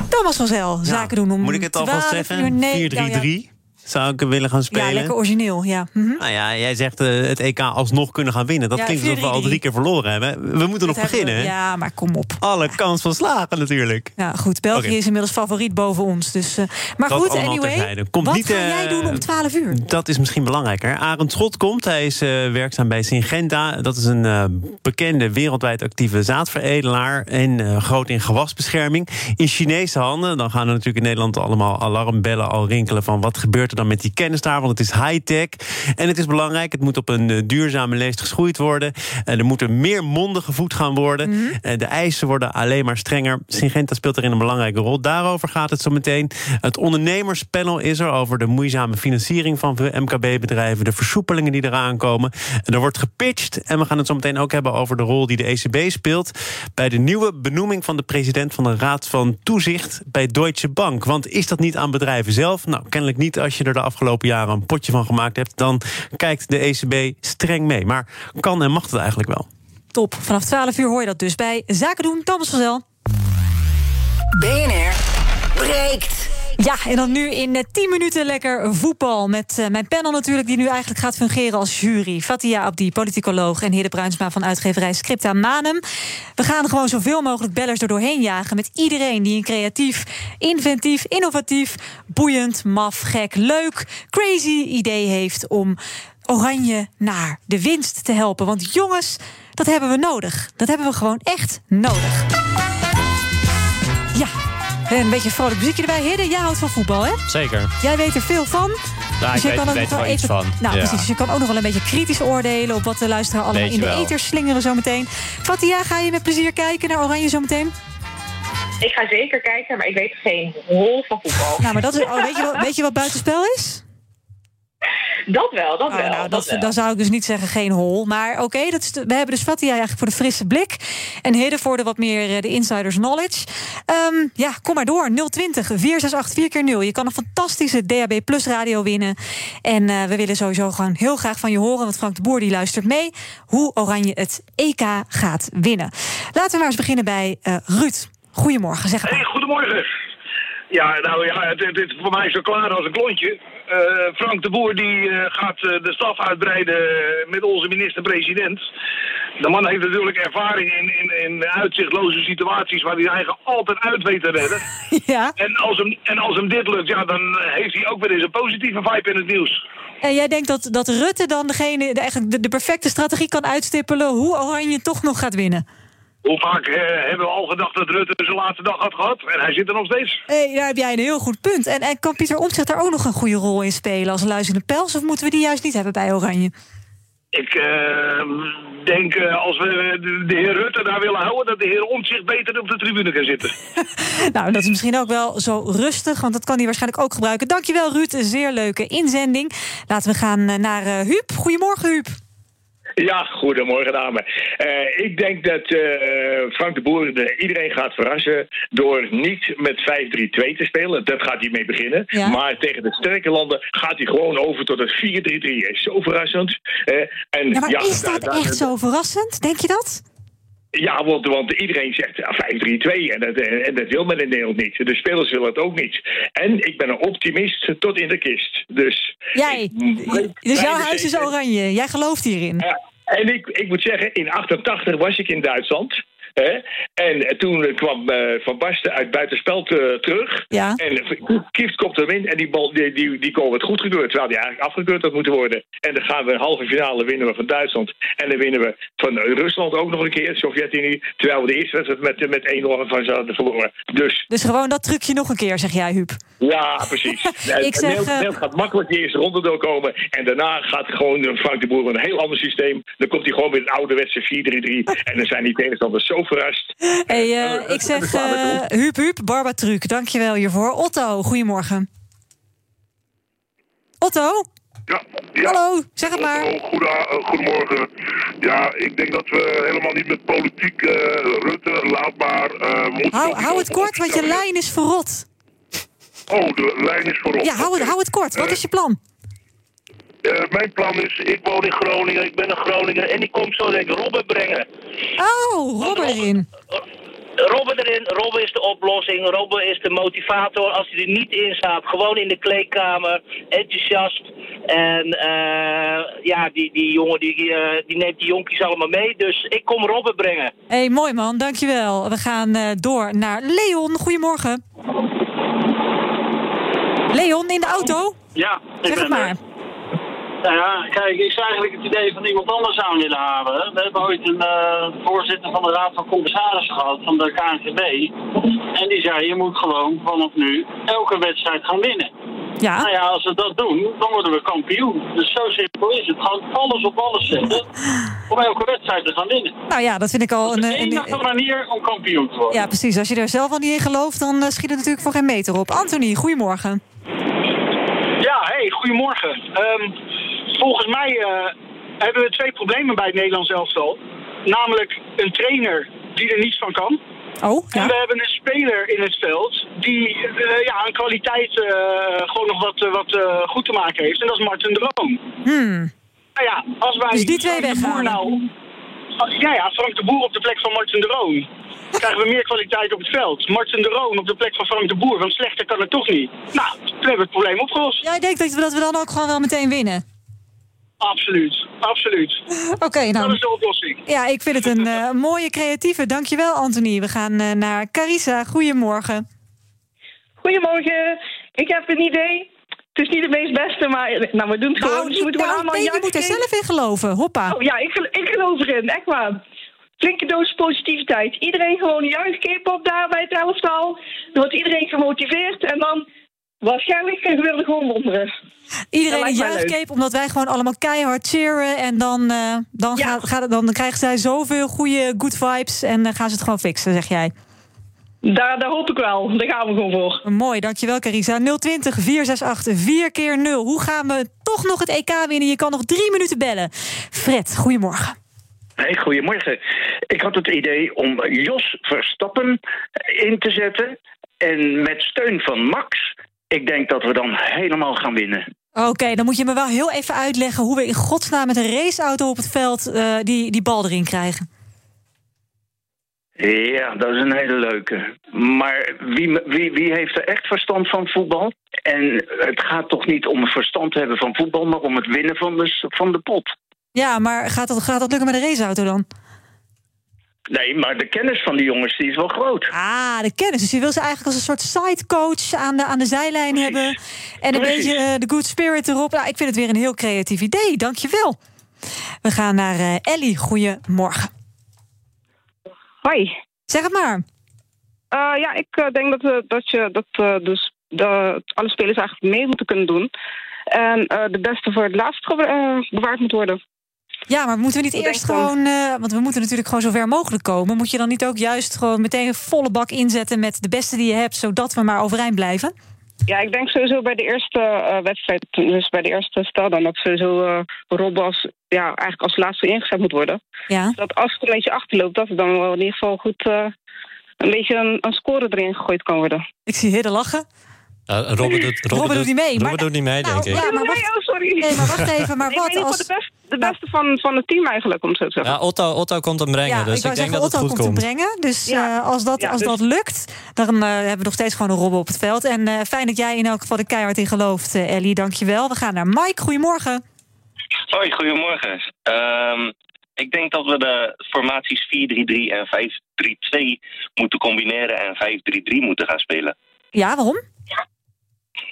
Thomas van Zel, zaken doen om Moet ik het alvast 12 zeggen? uur. Nee, 4-3-3. Ja. zou ik willen gaan spelen. Ja, lekker origineel, ja. Mhm. Nou ja, jij zegt eh, het EK alsnog kunnen gaan winnen. Dat Ja, klinkt alsof we al 4-3-3. drie keer verloren hebben. We moeten nog Dat beginnen. we-? Ja, maar kom op. Alle kans van slagen natuurlijk. Ja, goed. België is inmiddels favoriet boven ons. Dus, eh, maar Dat goed, anyway. Komt wat niet, ga eh, jij doen om 12 uur? Dat is misschien belangrijker. Arend Schot komt. Hij is eh, werkzaam bij Syngenta. Dat is een eh, bekende wereldwijd actieve zaadveredelaar. En eh, groot in gewasbescherming. In Chinese handen. Dan gaan er natuurlijk in Nederland allemaal alarmbellen al rinkelen. van wat gebeurt er dan met die kennis daar? Want het is high-tech. En het is belangrijk. Het moet op een eh, duurzame leest geschoeid worden. En er moeten meer monden gevoed gaan worden. Eh, de eisen worden alleen maar strenger. Syngenta speelt erin een belangrijke rol. Daarover gaat het zo meteen. Het ondernemerspanel is er over de moeizame financiering van MKB-bedrijven, de versoepelingen die eraan komen. En er wordt gepitcht. En we gaan het zo meteen ook hebben over de rol die de ECB speelt bij de nieuwe benoeming van de president van de Raad van Toezicht bij Deutsche Bank. Want is dat niet aan bedrijven zelf? Nou, kennelijk niet als je er de afgelopen jaren een potje van gemaakt hebt. Dan kijkt de ECB streng mee. Maar kan en mag het eigenlijk wel? Top. Vanaf 12 uur hoor je dat dus bij Zaken doen. Thomas van Zel. BNR breekt. Ja, en dan nu in eh, 10 minuten lekker voetbal. Met eh, mijn panel natuurlijk, die nu eigenlijk gaat fungeren als jury. Fatia Abdi, politicoloog. En Hidde Bruinsma van uitgeverij Scripta Manum. We gaan gewoon zoveel mogelijk bellers er doorheen jagen. Met iedereen die een creatief, inventief, innovatief, boeiend, maf, gek, leuk, crazy idee heeft om Oranje naar de winst te helpen. Want jongens, dat hebben we nodig. Dat hebben we gewoon echt nodig. Ja, een beetje vrolijk muziekje erbij. Hidde, jij houdt van voetbal, hè? Zeker. Jij weet er veel van. Nou, ik je weet- kan weet er wel iets even, van. Nou, Ja. precies. Dus je kan ook nog wel een beetje kritisch oordelen op wat de luisteraar allemaal Weet in de wel. ether slingeren zometeen. Fatia, ga je met plezier kijken naar Oranje zometeen? Ik ga zeker kijken, maar ik weet geen hol van voetbal. Nou, maar dat is, oh, weet, je wat, weet je wat buitenspel is? Dat wel, dat Oh, wel. nou, dat dat, wel. dan zou ik dus niet zeggen geen hol. Maar oké, dat is de- we hebben dus Fatia eigenlijk voor de frisse blik. En Hidde voor de wat meer eh, de insiders knowledge. Ehm, ja, kom maar door. 020 468 4 keer 0 Je kan een fantastische DAB Plus radio winnen. En eh, we willen sowieso gewoon heel graag van je horen. Want Frank de Boer die luistert mee. Hoe Oranje het EK gaat winnen. Laten we maar eens beginnen bij eh, Ruud. Goedemorgen, zeg het maar. Hey, goedemorgen. Ja, nou ja, het, het is voor mij zo klaar als een klontje. Eh, Frank de Boer die eh, gaat eh, de staf uitbreiden met onze minister-president. De man heeft natuurlijk ervaring in, in, in uitzichtloze situaties waar hij eigenlijk altijd uit weet te redden. <laughs> Ja. En als, hem, en als hem dit lukt, ja, dan heeft hij ook weer eens een positieve vibe in het nieuws. En jij denkt dat, dat Rutte dan degene, de, eigenlijk de, de perfecte strategie kan uitstippelen... hoe Oranje toch nog gaat winnen? Hoe vaak eh, hebben we al gedacht dat Rutte zijn laatste dag had gehad? En hij zit er nog steeds. Hey, daar heb jij een heel goed punt. En, en kan Pieter Omtzigt daar ook nog een goede rol in spelen als luizende pels? Of moeten we die juist niet hebben bij Oranje? Ik eh, denk, eh, als we de, heer Rutte daar willen houden... dat de heer Omtzigt beter op de tribune kan zitten. <laughs> Nou, dat is misschien ook wel zo rustig, want dat kan hij waarschijnlijk ook gebruiken. Dankjewel, Ruud. Een zeer leuke inzending. Laten we gaan eh, naar eh, Huub. Goedemorgen, Huub. Ja, goedemorgen dame. Eh, ik denk dat eh, Frank de Boer de, iedereen gaat verrassen door niet met 5-3-2 te spelen. Dat gaat hij mee beginnen. Ja. Maar tegen de sterke landen gaat hij gewoon over tot het 4-3-3. Is zo verrassend. Eh, en, Ja, maar ja, is da- dat da- echt zo verrassend? Denk je dat? Ja, want, want iedereen zegt ja, 5-3-2 en dat, en dat wil men in Nederland niet. De spelers willen het ook niet. En ik ben een optimist tot in de kist. Dus Jij. Dus jouw huis is oranje. Jij gelooft hierin. En ik, ik moet zeggen, in 88 was ik in Duitsland. Hè? En toen kwam eh, Van Basten uit buitenspel te- terug. Ja. En Kieft komt hem in en die, bal, die, die, die goal werd goedgekeurd. Terwijl die eigenlijk afgekeurd had moeten worden. En dan gaan we een halve finale winnen we van Duitsland. En dan winnen we van Rusland ook nog een keer, de Sovjet-Unie. Terwijl we de eerste wedstrijd met, met 1-0 van ze hadden verloren. Dus Dus gewoon dat trucje nog een keer, zeg jij, Huub. ja, precies. <laughs> Ik zeg, Nederland, eh, gaat makkelijk de eerste ronde doorkomen. En daarna gaat gewoon Frank de Boer een heel ander systeem. Dan komt hij gewoon met een ouderwetse 4-3-3. En dan zijn die tegenstanders zo verrast. Hey, eh, ik zeg eh Huub, Huub, Barbatruc. Dankjewel hiervoor. Otto, goedemorgen. Otto? Ja, Hallo, zeg het maar. Goeda- eh, goedemorgen. Ja, ik denk dat we helemaal niet met politiek, eh, Rutte, laat maar. eh, we moeten Hou, het kort, want je lijn is verrot. Oh, de lijn is voorop. Ja, hou het, hou het kort. Wat is je plan? Eh, mijn plan is, ik woon in Groningen, ik ben een Groninger en ik kom zo denk ik Robben brengen. Oh, Robber erin. Robben erin, Robben is de oplossing, Robben is de motivator. Als hij er niet in staat, gewoon in de kleedkamer, enthousiast. En eh, ja, die, die jongen die, eh, die neemt die jonkies allemaal mee. Dus ik kom Robben brengen. hey, mooi man, dankjewel. We gaan eh, door naar Leon. Goedemorgen. Leon, in de auto? Ja, ik Zeg het ben maar. Nou ja, kijk, ik zou eigenlijk het idee van iemand anders aan willen halen. We hebben ooit een eh, voorzitter van de Raad van Commissarissen gehad, van de KNVB. En die zei, je moet gewoon vanaf nu elke wedstrijd gaan winnen. Ja. Nou ja, als we dat doen, dan worden we kampioen. Dus zo simpel is het. Gewoon alles op alles zetten om elke wedstrijd te gaan winnen. Nou ja, dat vind ik al een... De een, enige manier om kampioen te worden. ja, precies. Als je er zelf al niet in gelooft, dan eh, schiet het natuurlijk voor geen meter op. Anthony, goedemorgen. Ja, hey, goedemorgen. Ehm, volgens mij eh, hebben we twee problemen bij het Nederlands elftal. Namelijk een trainer die er niets van kan. Oh, En we hebben een speler in het veld die eh, ja, aan kwaliteit eh, gewoon nog wat, wat goed te maken heeft. En dat is Martin de Roon. Hmm. Nou ja, als wij Dus die twee Frank de Boer weghalen. nou... Ja, ja, Frank de Boer op de plek van Martin de Roon. Krijgen we meer kwaliteit op het veld. Martin de Roon op de plek van Frank de Boer, want slechter kan het toch niet. Nou, toen hebben we het probleem opgelost. Jij denkt dat we, dat we dan ook gewoon wel meteen winnen? Absoluut, absoluut. <laughs> Oké, nou. Dat is de oplossing. Ja, ik vind het een <laughs> eh, mooie creatieve. Dankjewel, Anthony. We gaan eh, naar Carissa. Goedemorgen. Goedemorgen. Ik heb een idee. Het is niet het meest beste, maar nou, we doen het gewoon. Dus we moeten nou, allemaal nee, je moet er zelf in geloven. Hoppa. Oh ja, ik, ik geloof erin. Echt waar. Flinke doos positiviteit. Iedereen gewoon een juichcape op daar bij het elftal. Dan wordt iedereen gemotiveerd. En dan waarschijnlijk er gewoon wonderen. Iedereen een juichcape, omdat wij gewoon allemaal keihard cheeren. En dan, eh, dan, gaat, gaat het, dan krijgen zij zoveel goede good vibes. En dan gaan ze het gewoon fixen, zeg jij. Daar, daar hoop ik wel. Daar gaan we gewoon voor. Mooi, dankjewel Carissa. 020 468 4 keer 0. Hoe gaan we toch nog het EK winnen? Je kan nog drie minuten bellen. Fred, goedemorgen. Hey, goedemorgen. Ik had het idee om Jos Verstappen in te zetten. En met steun van Max, ik denk dat we dan helemaal gaan winnen. Oké, dan moet je me wel heel even uitleggen... hoe we in godsnaam met een raceauto op het veld eh, die, die bal erin krijgen. Ja, dat is een hele leuke. Maar wie, wie, wie heeft er echt verstand van voetbal? En het gaat toch niet om verstand hebben van voetbal, maar om het winnen van de, van de pot. Ja, maar gaat dat, gaat dat lukken met een raceauto dan? Nee, maar de kennis van die jongens die is wel groot. Ah, de kennis. Dus je wil ze eigenlijk als een soort sidecoach aan de, aan de zijlijn hebben. En een Precies. beetje eh, de good spirit erop. Nou, ik vind het weer een heel creatief idee. Dankjewel. We gaan naar eh, Ellie. Goedemorgen. Hoi. Zeg het maar. Eh, ja, ik denk dat, we, dat, je, dat eh, dus de, alle spelers eigenlijk mee moeten kunnen doen. En eh, de beste voor het laatst bewaard moet worden. Ja, maar moeten we niet eerst gewoon... eh, want we moeten natuurlijk gewoon zo ver mogelijk komen. Moet je dan niet ook juist gewoon meteen een volle bak inzetten... met de beste die je hebt, zodat we maar overeind blijven? Ja, ik denk sowieso bij de eerste eh, wedstrijd, dus bij de eerste stel dan, dat sowieso eh Rob als, ja, eigenlijk als laatste ingezet moet worden. Ja. Dat als het een beetje achterloopt, dat er dan wel in ieder geval goed een beetje een, een score erin gegooid kan worden. Ik zie Hidde lachen. Ja, Robert doet, Robert doet niet mee, Robert maar- doet niet mee, denk ik. ja, maar wacht, Oh, sorry. Nee, maar wacht even. Maar <laughs> wat als... de, best, de beste van, van het team eigenlijk, om het zo te zeggen. Ja, Otto, Otto komt hem brengen, Ja, dus ik denk zeggen, dat het Otto goed komt komt. hem brengen. Dus Ja. eh, als, dat, Ja, als dus- dat lukt, dan eh, hebben we nog steeds gewoon een robben op het veld. En eh, fijn dat jij in elk geval er keihard in gelooft, eh, Ellie. Dankjewel. We gaan naar Mike. Goedemorgen. Hoi, goedemorgen. Ehm, ik denk dat we de formaties 4-3-3 en 5-3-2 moeten combineren en 5-3-3 moeten gaan spelen. Ja, waarom?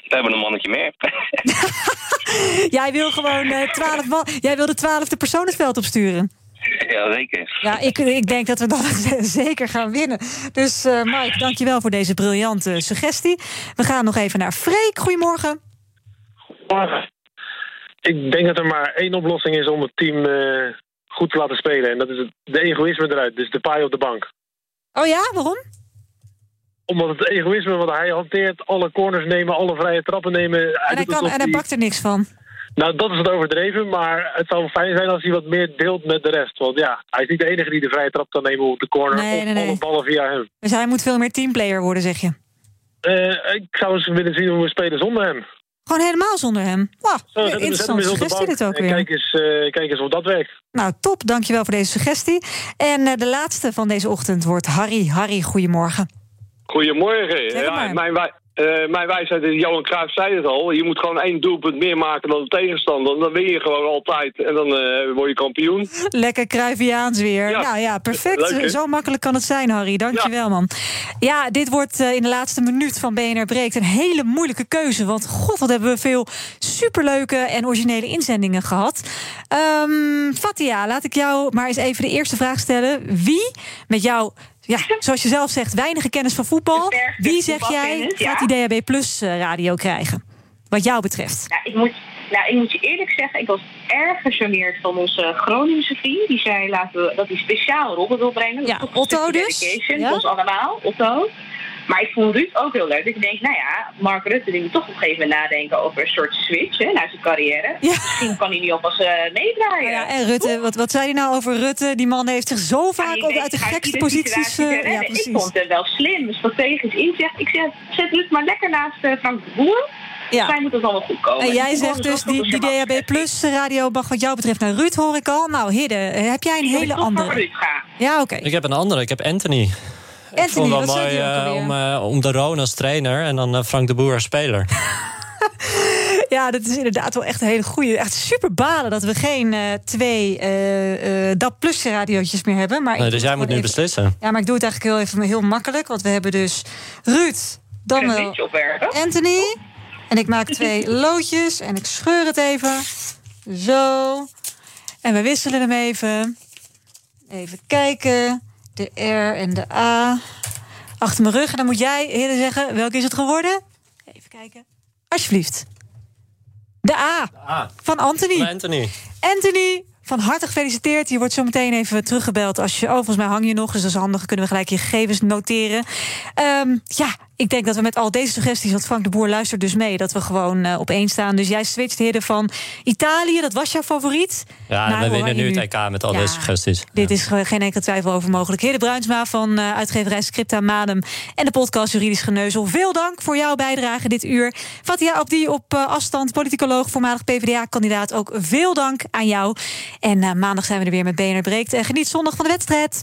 We hebben een mannetje meer. <laughs> Jij wil gewoon eh 12 man. Jij wil de twaalfde persoon het veld opsturen. ja, zeker. Ja, ik, ik denk dat we dan <laughs> zeker gaan winnen. Dus eh Mike, dankjewel voor deze briljante suggestie. We gaan nog even naar Freek. Goedemorgen. Morgen. Ik denk dat er maar één oplossing is om het team eh, goed te laten spelen. En dat is het, de egoïsme eruit. Dus de paai op de bank. Oh ja, waarom? Omdat het egoïsme wat hij hanteert, alle corners nemen, alle vrije trappen nemen. Hij En hij, kan, en hij bakt er niks van. Nou, dat is het overdreven, maar het zou fijn zijn als hij wat meer deelt met de rest. Want ja, hij is niet de enige die de vrije trap kan nemen op de corner. Nee, of nee, nee. alle ballen via hem. Dus hij moet veel meer teamplayer worden, zeg je. Eh, ik zou eens willen zien hoe we spelen zonder hem. Gewoon helemaal zonder hem. Wauw, hem interessante suggestie dit ook weer. Kijk eens, eh, kijk eens of dat werkt. Nou, top. Dankjewel voor deze suggestie. En eh, de laatste van deze ochtend wordt Harry. Harry, goedemorgen. Goedemorgen. Ja, mijn, wij- eh, mijn wijsheid is, Johan Cruijff zei het al, je moet gewoon één doelpunt meer maken dan de tegenstander. Dan win je gewoon altijd en dan eh, word je kampioen. <laughs> Lekker Cruyffiaans weer. Ja. Nou ja, perfect. Leuk? Zo makkelijk kan het zijn, Harry. Dankjewel, man. Ja, dit wordt eh, in de laatste minuut van BNR Breekt een hele moeilijke keuze. Want god, wat hebben we veel superleuke en originele inzendingen gehad. Ehm Fatia, laat ik jou maar eens even de eerste vraag stellen. Wie met jou... Ja, zoals je zelf zegt, weinige kennis van voetbal. Wie zeg jij ja. gaat die DHB Plus eh, radio krijgen? Wat jou betreft. Nou, ik moet, nou, ik moet je eerlijk zeggen, ik was erg gecharmeerd van onze Groningse vriend. Die zei laten we, dat hij speciaal Robben wil brengen. Dat Ja, Otto dus, ja. ons allemaal, Otto. Maar ik vond Ruud ook heel leuk. Dus ik denk, nou ja, Mark Rutte die moet toch op een gegeven moment nadenken over een soort switch hè, naar zijn carrière. Misschien kan hij nu alvast eh meedraaien. Ja, en Rutte, wat, wat zei hij nou over Rutte? Die man heeft zich zo vaak op, uit de gekste posities... eh, te ja, precies. Ik vond het wel slim, strategisch inzicht. Ik zeg, zet Ruud maar lekker naast eh, Frank de Boer. Ja. Zij moet het allemaal goed komen. En jij zegt dus, die, die DHB Plus radio mag wat jou betreft naar Ruud, hoor ik al. Nou, Hidde, heb jij een Ik hele andere? Ruud gaan. Ja, oké. Ik heb een andere, ik heb Anthony. Ik Anthony, vond wel wat zei mooi eh, om, eh, om de Roon als trainer en dan eh, Frank de Boer als speler. <laughs> Ja, dat is inderdaad wel echt een hele goeie. Echt super balen dat we geen eh, twee eh eh DAB Plus radiootjes meer hebben. Maar ik Nee, dus het jij moet nu even- beslissen. Ja, maar ik doe het eigenlijk heel even heel makkelijk. Want we hebben dus Ruud, dan wel. Anthony. En ik maak twee <laughs> loodjes en ik scheur het even. Zo. En we wisselen hem even. Even kijken. De R en de A. Achter mijn rug. En dan moet jij, heren, zeggen, welke is het geworden? Even kijken. Alsjeblieft. De A. Van Anthony. van Anthony. Anthony, van harte gefeliciteerd. Je wordt zo meteen even teruggebeld. Als je, oh, volgens mij hang je nog, dus dat is handig. Dan kunnen we gelijk je gegevens noteren. Ehm, ja, ik denk dat we met al deze suggesties, want Frank de Boer luistert dus mee, dat we gewoon eh, op één staan. Dus jij switcht hidden van Italië, dat was jouw favoriet. Ja, en we winnen nu het EK met al Ja. deze suggesties. Dit is geen enkele twijfel over mogelijk. Hidde Bruinsma van eh, uitgeverij Scripta Madem en de podcast Juridisch Geneuzel. Veel dank voor jouw bijdrage dit uur. Fatia Abdi op eh, afstand, politicoloog, voormalig PvdA-kandidaat. Ook veel dank aan jou. En maandag zijn we er weer met BNR Breekt. En geniet zondag van de wedstrijd.